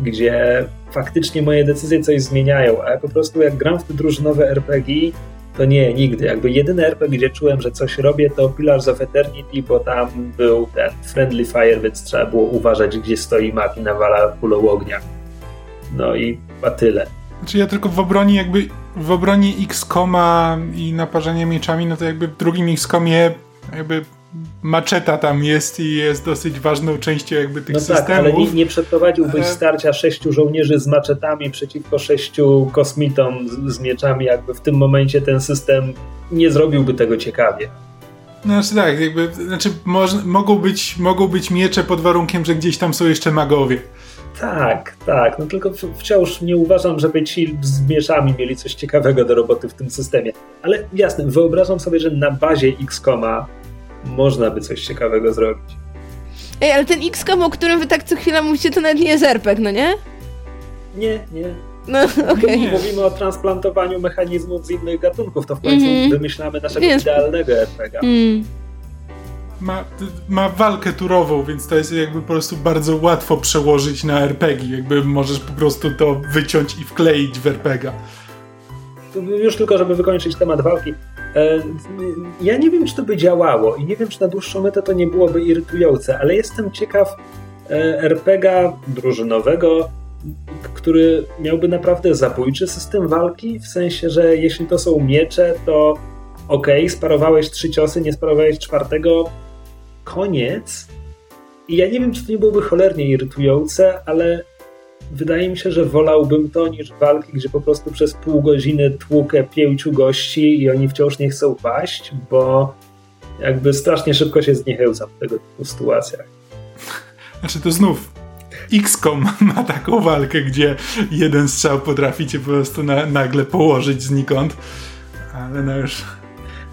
gdzie faktycznie moje decyzje coś zmieniają, a ja po prostu jak gram w te drużynowe RPG, to nie, nigdy. Jakby jedyny RPG, gdzie czułem, że coś robię, to Pillars of Eternity, bo tam był ten Friendly Fire, więc trzeba było uważać, gdzie stoi map i nawala kulą ognia. No i a tyle. Znaczy ja tylko w obronie jakby w obronie X-Koma i naparzania mieczami, no to jakby w drugim X-Komie jakby maczeta tam jest i jest dosyć ważną częścią jakby tych no systemów. tak, ale nie, nie przeprowadziłbyś ale... starcia sześciu żołnierzy z maczetami przeciwko sześciu kosmitom z, z, mieczami, jakby w tym momencie ten system nie zrobiłby tego ciekawie. No znaczy tak, jakby, znaczy moż, mogą, być, mogą być miecze pod warunkiem, że gdzieś tam są jeszcze magowie. Tak, tak, no tylko wciąż nie uważam, żeby ci z mieszami mieli coś ciekawego do roboty w tym systemie. Ale jasne, wyobrażam sobie, że na bazie X-Koma można by coś ciekawego zrobić. Ej, ale ten XCOM, o którym wy tak co chwila mówicie, to nawet nie jest RPG, no nie? Nie, nie. No. Okay. Mówimy o transplantowaniu mechanizmów z innych gatunków, to w końcu mm -hmm. wymyślamy naszego Jest. idealnego RPG. Mm. Ma, ma walkę turową, więc to jest jakby po prostu bardzo łatwo przełożyć na RPG. Jakby możesz po prostu to wyciąć i wkleić w RPG. Już tylko, żeby wykończyć temat walki. Ja nie wiem, czy to by działało i nie wiem, czy na dłuższą metę to nie byłoby irytujące, ale jestem ciekaw RPGa drużynowego, który miałby naprawdę zabójczy system walki, w sensie, że jeśli to są miecze, to ok, sparowałeś trzy ciosy, nie sparowałeś czwartego, koniec. I ja nie wiem, czy to nie byłoby cholernie irytujące, ale wydaje mi się, że wolałbym to niż walki, gdzie po prostu przez pół godziny tłukę pięciu gości i oni wciąż nie chcą paść, bo jakby strasznie szybko się zniechęcam w tego typu sytuacjach. Znaczy to znów XCOM ma taką walkę, gdzie jeden strzał potrafi cię po prostu na, nagle położyć znikąd, ale no już...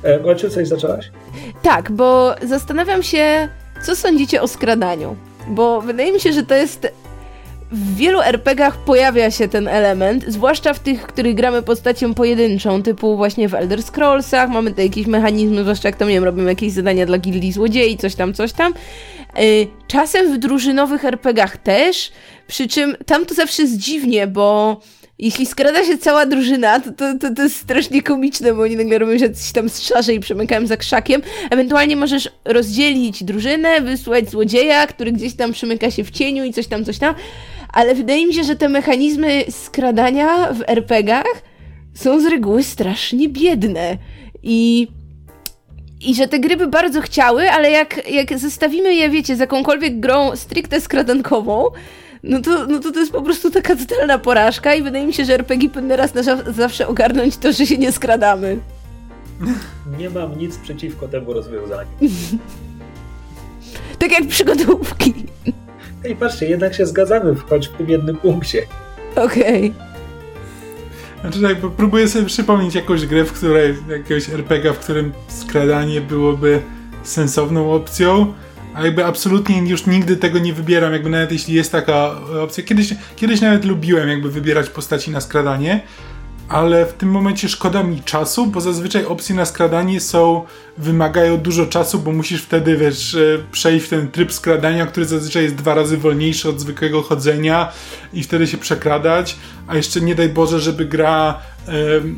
E, Maciu, coś zaczęłaś? Tak, bo zastanawiam się, co sądzicie o skradaniu? Bo wydaje mi się, że to jest w wielu RPGach pojawia się ten element, zwłaszcza w tych, których gramy postacią pojedynczą, typu właśnie w Elder Scrollsach, mamy tutaj jakieś mechanizmy, zwłaszcza jak tam, nie wiem, robimy jakieś zadania dla gildii złodziei, coś tam, coś tam. Czasem w drużynowych RPGach też, przy czym tam to zawsze jest dziwnie, bo jeśli skrada się cała drużyna, to, to, to, to jest strasznie komiczne, bo oni nagle robią się tam strzaże i przemykają za krzakiem. Ewentualnie możesz rozdzielić drużynę, wysłać złodzieja, który gdzieś tam przemyka się w cieniu i coś tam, coś tam. Ale wydaje mi się, że te mechanizmy skradania w RPGach są z reguły strasznie biedne. I i że te gry by bardzo chciały, ale jak, jak zestawimy je, wiecie, z jakąkolwiek grą stricte skradankową, no to, no to to jest po prostu taka totalna porażka i wydaje mi się, że RPG powinny raz na zawsze ogarnąć to, że się nie skradamy. Nie mam nic przeciwko temu rozwiązaniu. tak jak przygodówki. Ej, patrzcie, jednak się zgadzamy, choć w tym jednym punkcie. Okej. Okay. Znaczy tak, próbuję sobie przypomnieć jakąś grę, w której, jakiegoś RPG, w którym skradanie byłoby sensowną opcją, a jakby absolutnie już nigdy tego nie wybieram, jakby nawet jeśli jest taka opcja. Kiedyś, kiedyś nawet lubiłem jakby wybierać postaci na skradanie, ale w tym momencie szkoda mi czasu, bo zazwyczaj opcje na skradanie są, wymagają dużo czasu, bo musisz wtedy, wiesz, e, przejść w ten tryb skradania, który zazwyczaj jest dwa razy wolniejszy od zwykłego chodzenia i wtedy się przekradać, a jeszcze nie daj Boże, żeby gra e,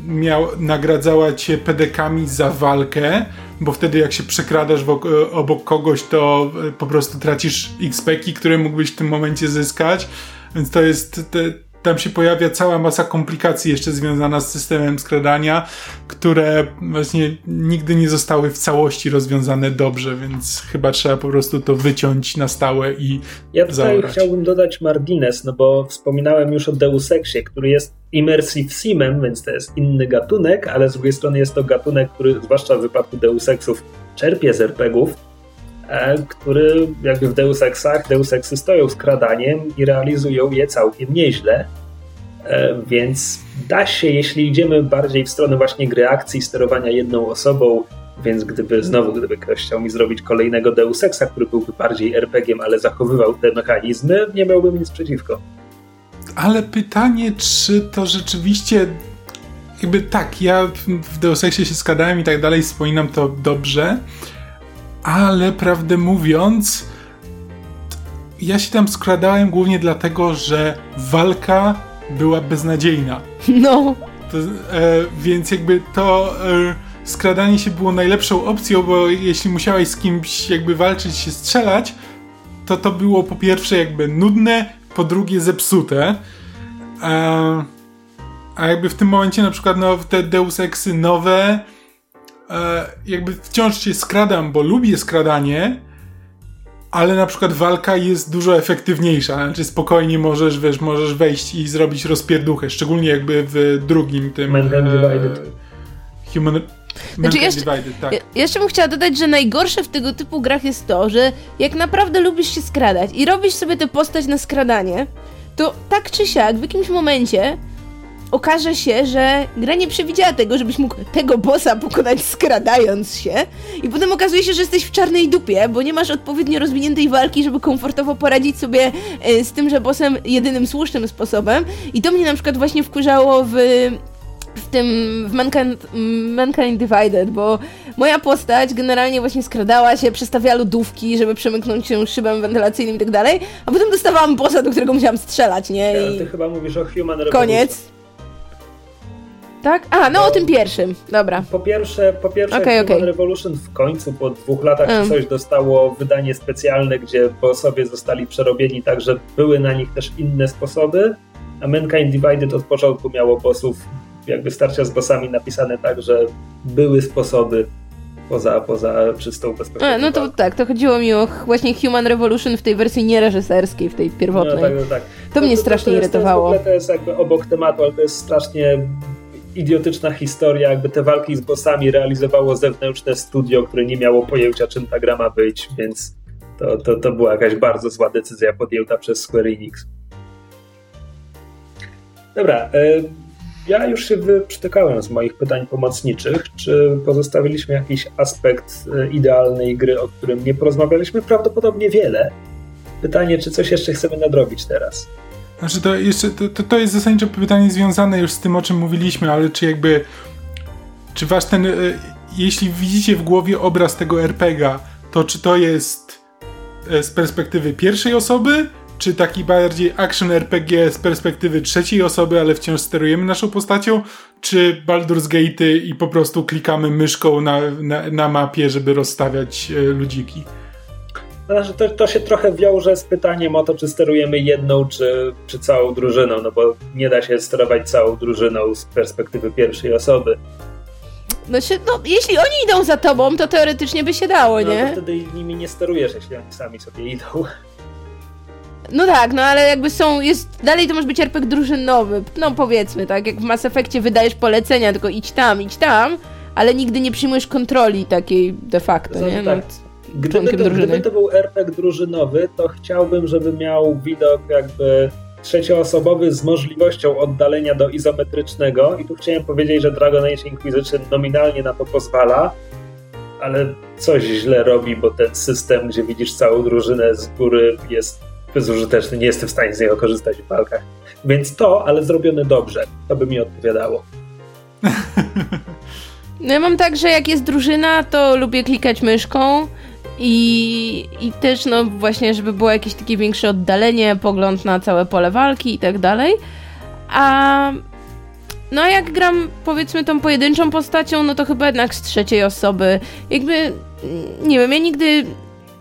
miał, nagradzała cię pedekami za walkę, bo wtedy jak się przekradasz e, obok kogoś, to e, po prostu tracisz XP, które mógłbyś w tym momencie zyskać, więc to jest... Te, tam się pojawia cała masa komplikacji jeszcze związana z systemem skradania, które właśnie nigdy nie zostały w całości rozwiązane dobrze, więc chyba trzeba po prostu to wyciąć na stałe i Ja tutaj zaorać. chciałbym dodać margines, no bo wspominałem już o Deus Exie, który jest immersive simem, więc to jest inny gatunek, ale z drugiej strony jest to gatunek, który zwłaszcza w wypadku Deus Exów czerpie z RPGów, który jakby w Deus Exach, Deus Exy stoją skradaniem i realizują je całkiem nieźle. E, więc da się, jeśli idziemy bardziej w stronę właśnie gry akcji, sterowania jedną osobą, więc gdyby znowu, gdyby ktoś chciał mi zrobić kolejnego Deus Exa, który byłby bardziej RPG-iem, ale zachowywał te mechanizmy, nie miałbym nic przeciwko. Ale pytanie, czy to rzeczywiście jakby tak, ja w Deus Exie się składałem i tak dalej, wspominam to dobrze, ale prawdę mówiąc, ja się tam skradałem głównie dlatego, że walka była beznadziejna. No. To, e, więc jakby to e, skradanie się było najlepszą opcją, bo jeśli musiałeś z kimś jakby walczyć, się strzelać, to to było po pierwsze jakby nudne, po drugie zepsute. E, a jakby w tym momencie na przykład no, te Deus Exy nowe jakby wciąż się skradam, bo lubię skradanie, ale na przykład walka jest dużo efektywniejsza. Znaczy spokojnie możesz, wiesz, możesz wejść i zrobić rozpierduchę, szczególnie jakby w drugim tym... Mankind Divided. Human... Znaczy jeszcze, Divided, tak. ja, jeszcze bym chciała dodać, że najgorsze w tego typu grach jest to, że jak naprawdę lubisz się skradać i robisz sobie tę postać na skradanie, to tak czy siak w jakimś momencie okaże się, że gra nie przewidziała tego, żebyś mógł tego bossa pokonać skradając się i potem okazuje się, że jesteś w czarnej dupie, bo nie masz odpowiednio rozwiniętej walki, żeby komfortowo poradzić sobie e, z tymże bossem jedynym słusznym sposobem i to mnie na przykład właśnie wkurzało w w tym w Mankind, Mankind Divided, bo moja postać generalnie właśnie skradała się, przestawiała lodówki, żeby przemyknąć się szybem wentylacyjnym i tak dalej, a potem dostawałam bossa, do którego musiałam strzelać, nie? I ty chyba mówisz o Human Revolution. koniec. Tak? A, no o tym pierwszym. Dobra. Po pierwsze, po pierwsze Okej, Human okej. Revolution w końcu po dwóch latach Mm. coś dostało wydanie specjalne, gdzie bossowie zostali przerobieni tak, że były na nich też inne sposoby, a Mankind Divided od początku miało bossów, jakby starcia z bossami napisane tak, że były sposoby poza, poza czystą perspektywą. A, no to tak, to chodziło mi o właśnie Human Revolution w tej wersji niereżyserskiej, w tej no, pierwotnej. tak, no, tak. To mnie strasznie jest, irytowało. To jest, to jest jakby obok tematu, ale to jest strasznie idiotyczna historia, jakby te walki z bossami realizowało zewnętrzne studio, które nie miało pojęcia, czym ta gra ma być, więc to, to, to była jakaś bardzo zła decyzja podjęta przez Square Enix. Dobra, e, ja już się wyprztykałem z moich pytań pomocniczych. Czy pozostawiliśmy jakiś aspekt e, idealnej gry, o którym nie porozmawialiśmy? Prawdopodobnie wiele. Pytanie, czy coś jeszcze chcemy nadrobić teraz? Znaczy to jeszcze, to, to, to jest zasadniczo pytanie związane już z tym, o czym mówiliśmy, ale czy jakby, czy wasz ten, y, jeśli widzicie w głowie obraz tego RPGa, to czy to jest y, z perspektywy pierwszej osoby, czy taki bardziej action RPG z perspektywy trzeciej osoby, ale wciąż sterujemy naszą postacią, czy Baldur's Gate'y i po prostu klikamy myszką na, na, na mapie, żeby rozstawiać y, ludziki. To, to się trochę wiąże z pytaniem o to, czy sterujemy jedną, czy, czy całą drużyną, no bo nie da się sterować całą drużyną z perspektywy pierwszej osoby. Znaczy, no, jeśli oni idą za tobą, to teoretycznie by się dało, No nie? wtedy nimi nie sterujesz, jeśli oni sami sobie idą. No tak, no ale jakby są, jest, dalej to może być RPG drużynowy, no powiedzmy, tak, jak w Mass Effectie wydajesz polecenia, tylko idź tam, idź tam, ale nigdy nie przyjmujesz kontroli takiej de facto, Znaczy nie? tak, No, Gdyby to, gdyby to był RPG drużynowy, to chciałbym, żeby miał widok jakby trzecioosobowy z możliwością oddalenia do izometrycznego. I tu chciałem powiedzieć, że Dragon Age Inquisition nominalnie na to pozwala, ale coś źle robi, bo ten system, gdzie widzisz całą drużynę z góry jest bezużyteczny, nie jestem w stanie z niego korzystać w walkach. Więc to, ale zrobione dobrze, to by mi odpowiadało. No ja mam tak, że jak jest drużyna, to lubię klikać myszką i, i też no właśnie, żeby było jakieś takie większe oddalenie, pogląd na całe pole walki i tak dalej. A no jak gram powiedzmy tą pojedynczą postacią, no to chyba jednak z trzeciej osoby. Jakby, nie wiem, ja nigdy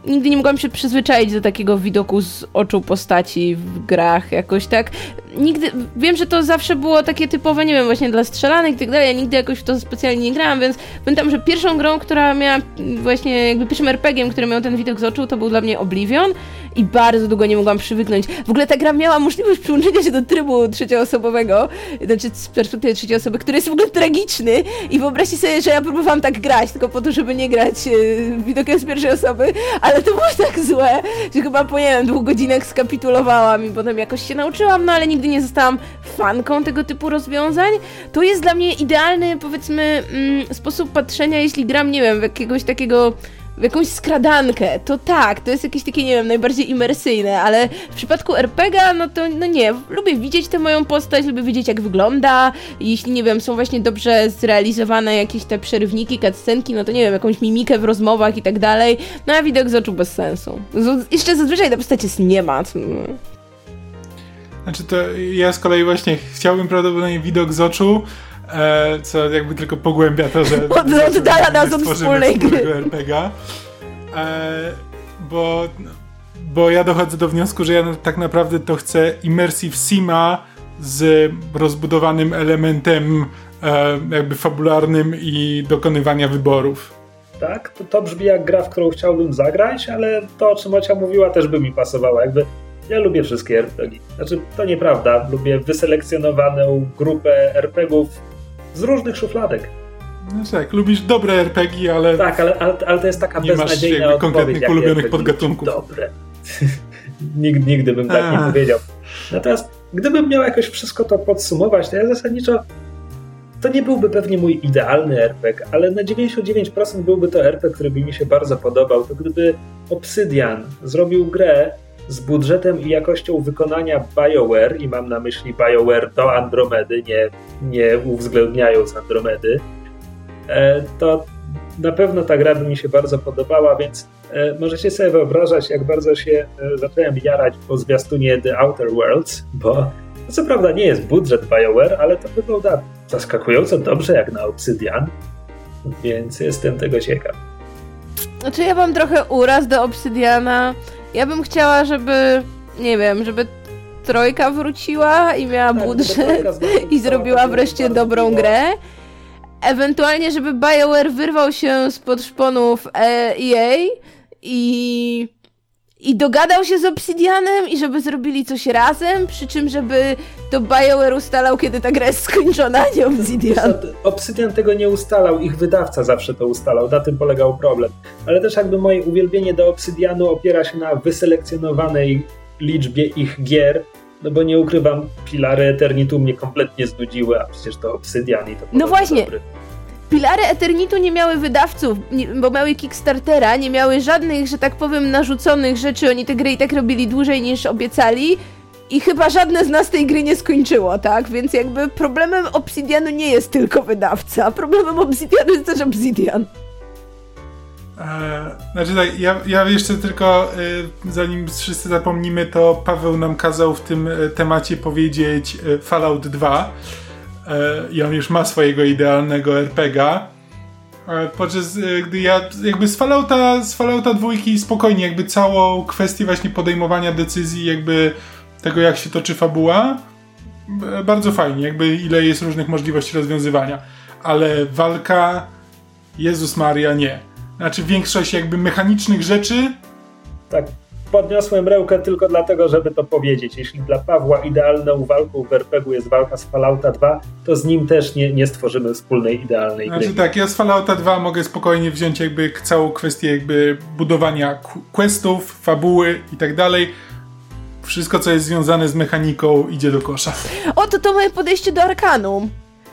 nigdy nie mogłam się przyzwyczaić do takiego widoku z oczu postaci w grach jakoś tak. Nigdy, wiem, że to zawsze było takie typowe, nie wiem, właśnie dla strzelanych i tak dalej, ja nigdy jakoś w to specjalnie nie grałam, więc pamiętam, że pierwszą grą, która miała właśnie jakby pierwszym RPG-iem, który miał ten widok z oczu, to był dla mnie Oblivion i bardzo długo nie mogłam przywyknąć. W ogóle ta gra miała możliwość przyłączenia się do trybu trzecioosobowego, znaczy z perspektywy trzeciej osoby, który jest w ogóle tragiczny i wyobraźcie sobie, że ja próbowałam tak grać, tylko po to, żeby nie grać e, widokiem z pierwszej osoby, ale to było tak złe, że chyba po, nie wiem, dwóch godzinach skapitulowałam i potem jakoś się nauczyłam, no ale nigdy nie zostałam fanką tego typu rozwiązań. To jest dla mnie idealny, powiedzmy, mm, sposób patrzenia, jeśli gram, nie wiem, w jakiegoś takiego w jakąś skradankę, to tak, to jest jakieś takie, nie wiem, najbardziej imersyjne, ale w przypadku RPGa, no to no nie, lubię widzieć tę moją postać, lubię wiedzieć jak wygląda, jeśli, nie wiem, są właśnie dobrze zrealizowane jakieś te przerywniki, cutscenki, no to nie wiem, jakąś mimikę w rozmowach i tak dalej, no a widok z oczu bez sensu. Z jeszcze zazwyczaj ta postać jest nie ma. Znaczy to ja z kolei właśnie chciałbym prawdopodobnie widok z oczu, e, co jakby tylko pogłębia to, że Od, oddala nas od wspólnej gry. RPGa. E, bo, bo ja dochodzę do wniosku, że ja tak naprawdę to chcę Immersive Sima z rozbudowanym elementem e, jakby fabularnym i dokonywania wyborów. Tak, to, to brzmi jak gra, w którą chciałbym zagrać, ale to, o czym Ocia mówiła, też by mi pasowało. Jakby ja lubię wszystkie RPG. Znaczy, to nieprawda. Lubię wyselekcjonowaną grupę RPGów z różnych szufladek. No tak, lubisz dobre RPG, ale. Tak, ale, ale, ale to jest taka nie beznadziejna masz konkretnych ulubionych podgatunków. Dobre. nigdy, nigdy bym tak A. nie powiedział. Natomiast gdybym miał jakoś wszystko to podsumować, to ja zasadniczo to nie byłby pewnie mój idealny RPG, ale na 99% byłby to RPG, który by mi się bardzo podobał. To gdyby Obsidian zrobił grę, z budżetem i jakością wykonania BioWare, i mam na myśli BioWare do Andromedy, nie, nie uwzględniając Andromedy, e, to na pewno ta gra by mi się bardzo podobała, więc e, możecie sobie wyobrażać, jak bardzo się e, zacząłem jarać po zwiastunie The Outer Worlds, bo to co prawda nie jest budżet BioWare, ale to wygląda zaskakująco dobrze jak na Obsidian, więc jestem tego ciekaw. Znaczy ja mam trochę uraz do Obsidiana, ja bym chciała, żeby, nie wiem, żeby Trojka wróciła i miała tak, budżet i zrobiła wreszcie dobrą grę. Ewentualnie, żeby BioWare wyrwał się spod szponów EA i i dogadał się z Obsidianem i żeby zrobili coś razem, przy czym żeby to BioWare ustalał, kiedy ta gra jest skończona, a nie Obsidian. Obsidian tego nie ustalał, ich wydawca zawsze to ustalał, na tym polegał problem. Ale też jakby moje uwielbienie do Obsidianu opiera się na wyselekcjonowanej liczbie ich gier, no bo nie ukrywam, Pilary Eternitu mnie kompletnie znudziły, a przecież to Obsidian i to No właśnie, dobry. Pilary Eternitu nie miały wydawców, bo miały Kickstartera, nie miały żadnych, że tak powiem, narzuconych rzeczy. Oni te gry i tak robili dłużej niż obiecali. I chyba żadne z nas tej gry nie skończyło, tak? Więc jakby problemem Obsidianu nie jest tylko wydawca. Problemem Obsidianu jest też Obsidian. Eee, znaczy tak, ja, ja jeszcze tylko, y, zanim wszyscy zapomnimy, to Paweł nam kazał w tym y, temacie powiedzieć y, Fallout 2 E, i on już ma swojego idealnego RPGa. E, podczas e, gdy ja jakby z Fallouta, z Fallouta dwójki spokojnie jakby całą kwestię właśnie podejmowania decyzji jakby tego jak się toczy fabuła bardzo fajnie, jakby ile jest różnych możliwości rozwiązywania. Ale walka Jezus Maria nie. Znaczy większość jakby mechanicznych rzeczy tak, podniosłem rękę tylko dlatego, żeby to powiedzieć. Jeśli dla Pawła idealną walką w RPG jest walka z Fallouta 2, to z nim też nie, nie stworzymy wspólnej, idealnej znaczy, gry. tak, ja z Fallouta 2 mogę spokojnie wziąć jakby całą kwestię jakby budowania questów, fabuły i tak dalej. Wszystko, co jest związane z mechaniką, idzie do kosza. O, to to moje podejście do Arkanum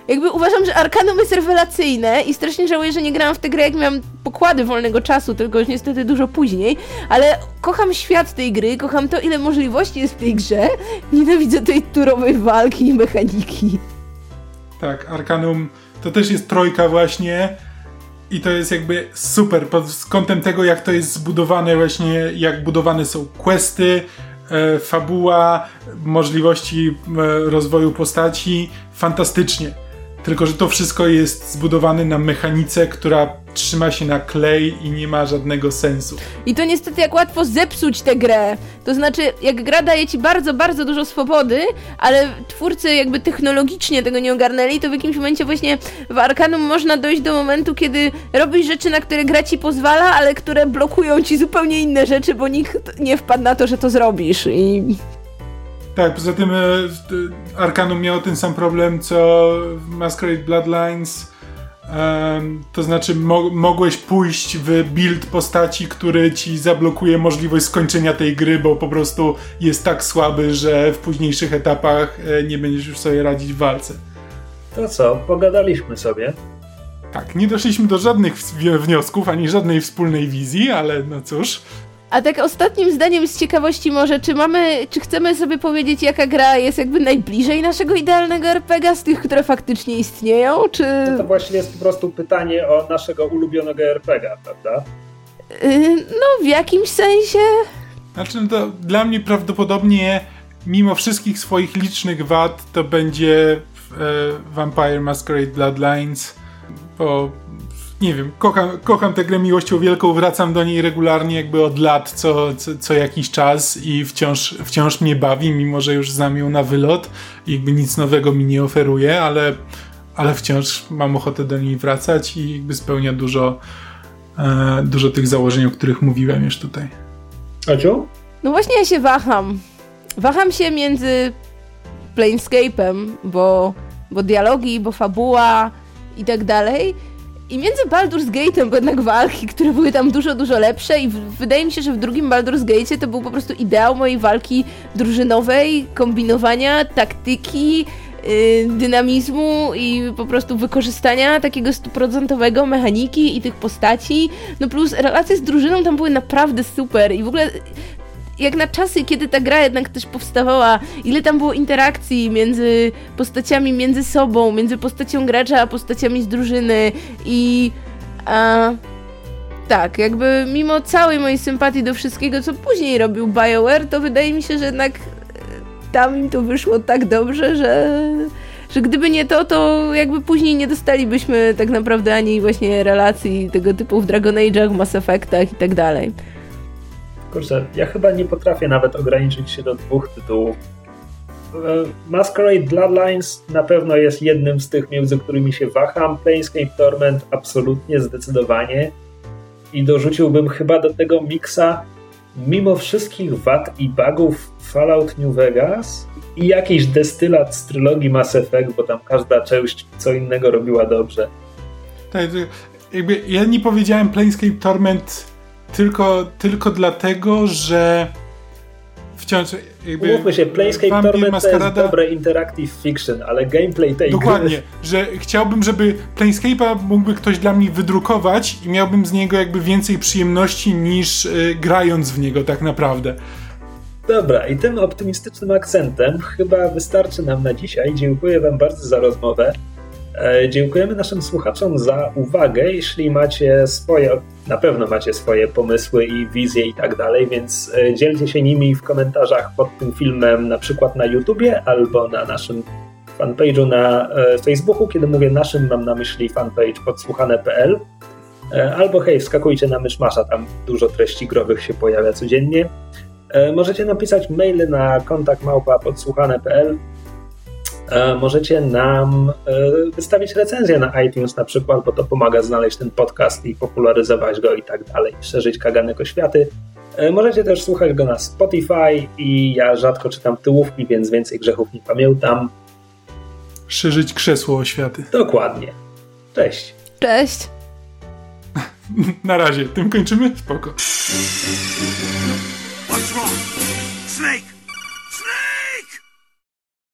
jakby uważam, że Arkanum jest rewelacyjne i strasznie żałuję, że nie grałam w tę grę, jak miałam pokłady wolnego czasu, tylko już niestety dużo później, ale kocham świat tej gry, kocham to, ile możliwości jest w tej grze, nienawidzę tej turowej walki i mechaniki. Tak, Arkanum to też jest trojka właśnie i to jest jakby super pod kątem tego, jak to jest zbudowane właśnie, jak budowane są questy, e, fabuła, możliwości e, rozwoju postaci, fantastycznie. Tylko, że to wszystko jest zbudowane na mechanice, która trzyma się na klej i nie ma żadnego sensu. I to niestety jak łatwo zepsuć tę grę. To znaczy, jak gra daje ci bardzo, bardzo dużo swobody, ale twórcy jakby technologicznie tego nie ogarnęli, to w jakimś momencie właśnie w Arkanum można dojść do momentu, kiedy robisz rzeczy, na które gra ci pozwala, ale które blokują ci zupełnie inne rzeczy, bo nikt nie wpadł na to, że to zrobisz i... Tak, poza tym e, Arkanum miał ten sam problem co Masquerade Bloodlines. Um, to znaczy, mo mogłeś pójść w build postaci, który ci zablokuje możliwość skończenia tej gry, bo po prostu jest tak słaby, że w późniejszych etapach e, nie będziesz już sobie radzić w walce. To co, pogadaliśmy sobie. Tak, nie doszliśmy do żadnych wniosków, ani żadnej wspólnej wizji, ale no cóż. A tak ostatnim zdaniem z ciekawości może, czy mamy, czy chcemy sobie powiedzieć, jaka gra jest jakby najbliżej naszego idealnego RPGa z tych, które faktycznie istnieją, czy... To, to właśnie jest po prostu pytanie o naszego ulubionego RPGa, prawda? Yy, no, w jakimś sensie. Znaczy, no to dla mnie prawdopodobnie, mimo wszystkich swoich licznych wad, to będzie e, Vampire Masquerade Bloodlines, bo nie wiem, kocham, kocham tę grę miłością wielką, wracam do niej regularnie jakby od lat, co, co, co, jakiś czas i wciąż, wciąż mnie bawi, mimo że już znam ją na wylot i jakby nic nowego mi nie oferuje, ale, ale wciąż mam ochotę do niej wracać i jakby spełnia dużo, e, dużo tych założeń, o których mówiłem już tutaj. Ociu? No właśnie ja się waham. Waham się między Planescape'em, bo, bo dialogi, bo fabuła i tak dalej, i między Baldur's Gate'em, jednak walki, które były tam dużo, dużo lepsze i w, wydaje mi się, że w drugim Baldur's Gate'ie to był po prostu ideał mojej walki drużynowej, kombinowania, taktyki, yy, dynamizmu i po prostu wykorzystania takiego stuprocentowego mechaniki i tych postaci. No plus relacje z drużyną tam były naprawdę super i w ogóle jak na czasy, kiedy ta gra jednak też powstawała, ile tam było interakcji między postaciami między sobą, między postacią gracza a postaciami z drużyny i a, tak, jakby mimo całej mojej sympatii do wszystkiego, co później robił BioWare, to wydaje mi się, że jednak e, tam im to wyszło tak dobrze, że że gdyby nie to, to jakby później nie dostalibyśmy tak naprawdę ani właśnie relacji tego typu w Dragon Age'ach, Mass Effectach i tak dalej. Kurczę, ja chyba nie potrafię nawet ograniczyć się do dwóch tytułów. E, Masquerade Bloodlines na pewno jest jednym z tych, między którymi się waham. Planescape Torment absolutnie, zdecydowanie. I dorzuciłbym chyba do tego miksa, mimo wszystkich wad i bugów Fallout New Vegas i jakiś destylat z trylogii Mass Effect, bo tam każda część co innego robiła dobrze. Tak, jakby ja nie powiedziałem Planescape Torment tylko, tylko dlatego, że wciąż jakby... Umówmy się, Planescape Torment Maskarada... to jest dobre interactive fiction, ale gameplay tej Dokładnie, gry... że chciałbym, żeby Planescape'a mógłby ktoś dla mnie wydrukować i miałbym z niego jakby więcej przyjemności niż y, grając w niego tak naprawdę. Dobra, i tym optymistycznym akcentem chyba wystarczy nam na dzisiaj. Dziękuję Wam bardzo za rozmowę. E, dziękujemy naszym słuchaczom za uwagę. Jeśli macie swoje, na pewno macie swoje pomysły i wizje i tak dalej, więc e, dzielcie się nimi w komentarzach pod tym filmem, na przykład na YouTubie albo na naszym fanpage'u na e, Facebooku. Kiedy mówię naszym, mam na myśli fanpage podsłuchane.pl. Albo hej, wskakujcie na Myszmasza, tam dużo treści growych się pojawia codziennie. Możecie napisać maile na kontakt małpa podsłuchane.pl możecie nam e, wystawić recenzję na iTunes na przykład, bo to pomaga znaleźć ten podcast i popularyzować go i tak dalej, szerzyć kaganek oświaty. E, możecie też słuchać go na Spotify i ja rzadko czytam tyłówki, więc więcej grzechów nie pamiętam. Szerzyć krzesło oświaty. Dokładnie. Cześć. Cześć. Na razie. Tym kończymy? Spoko. What's wrong? Snake!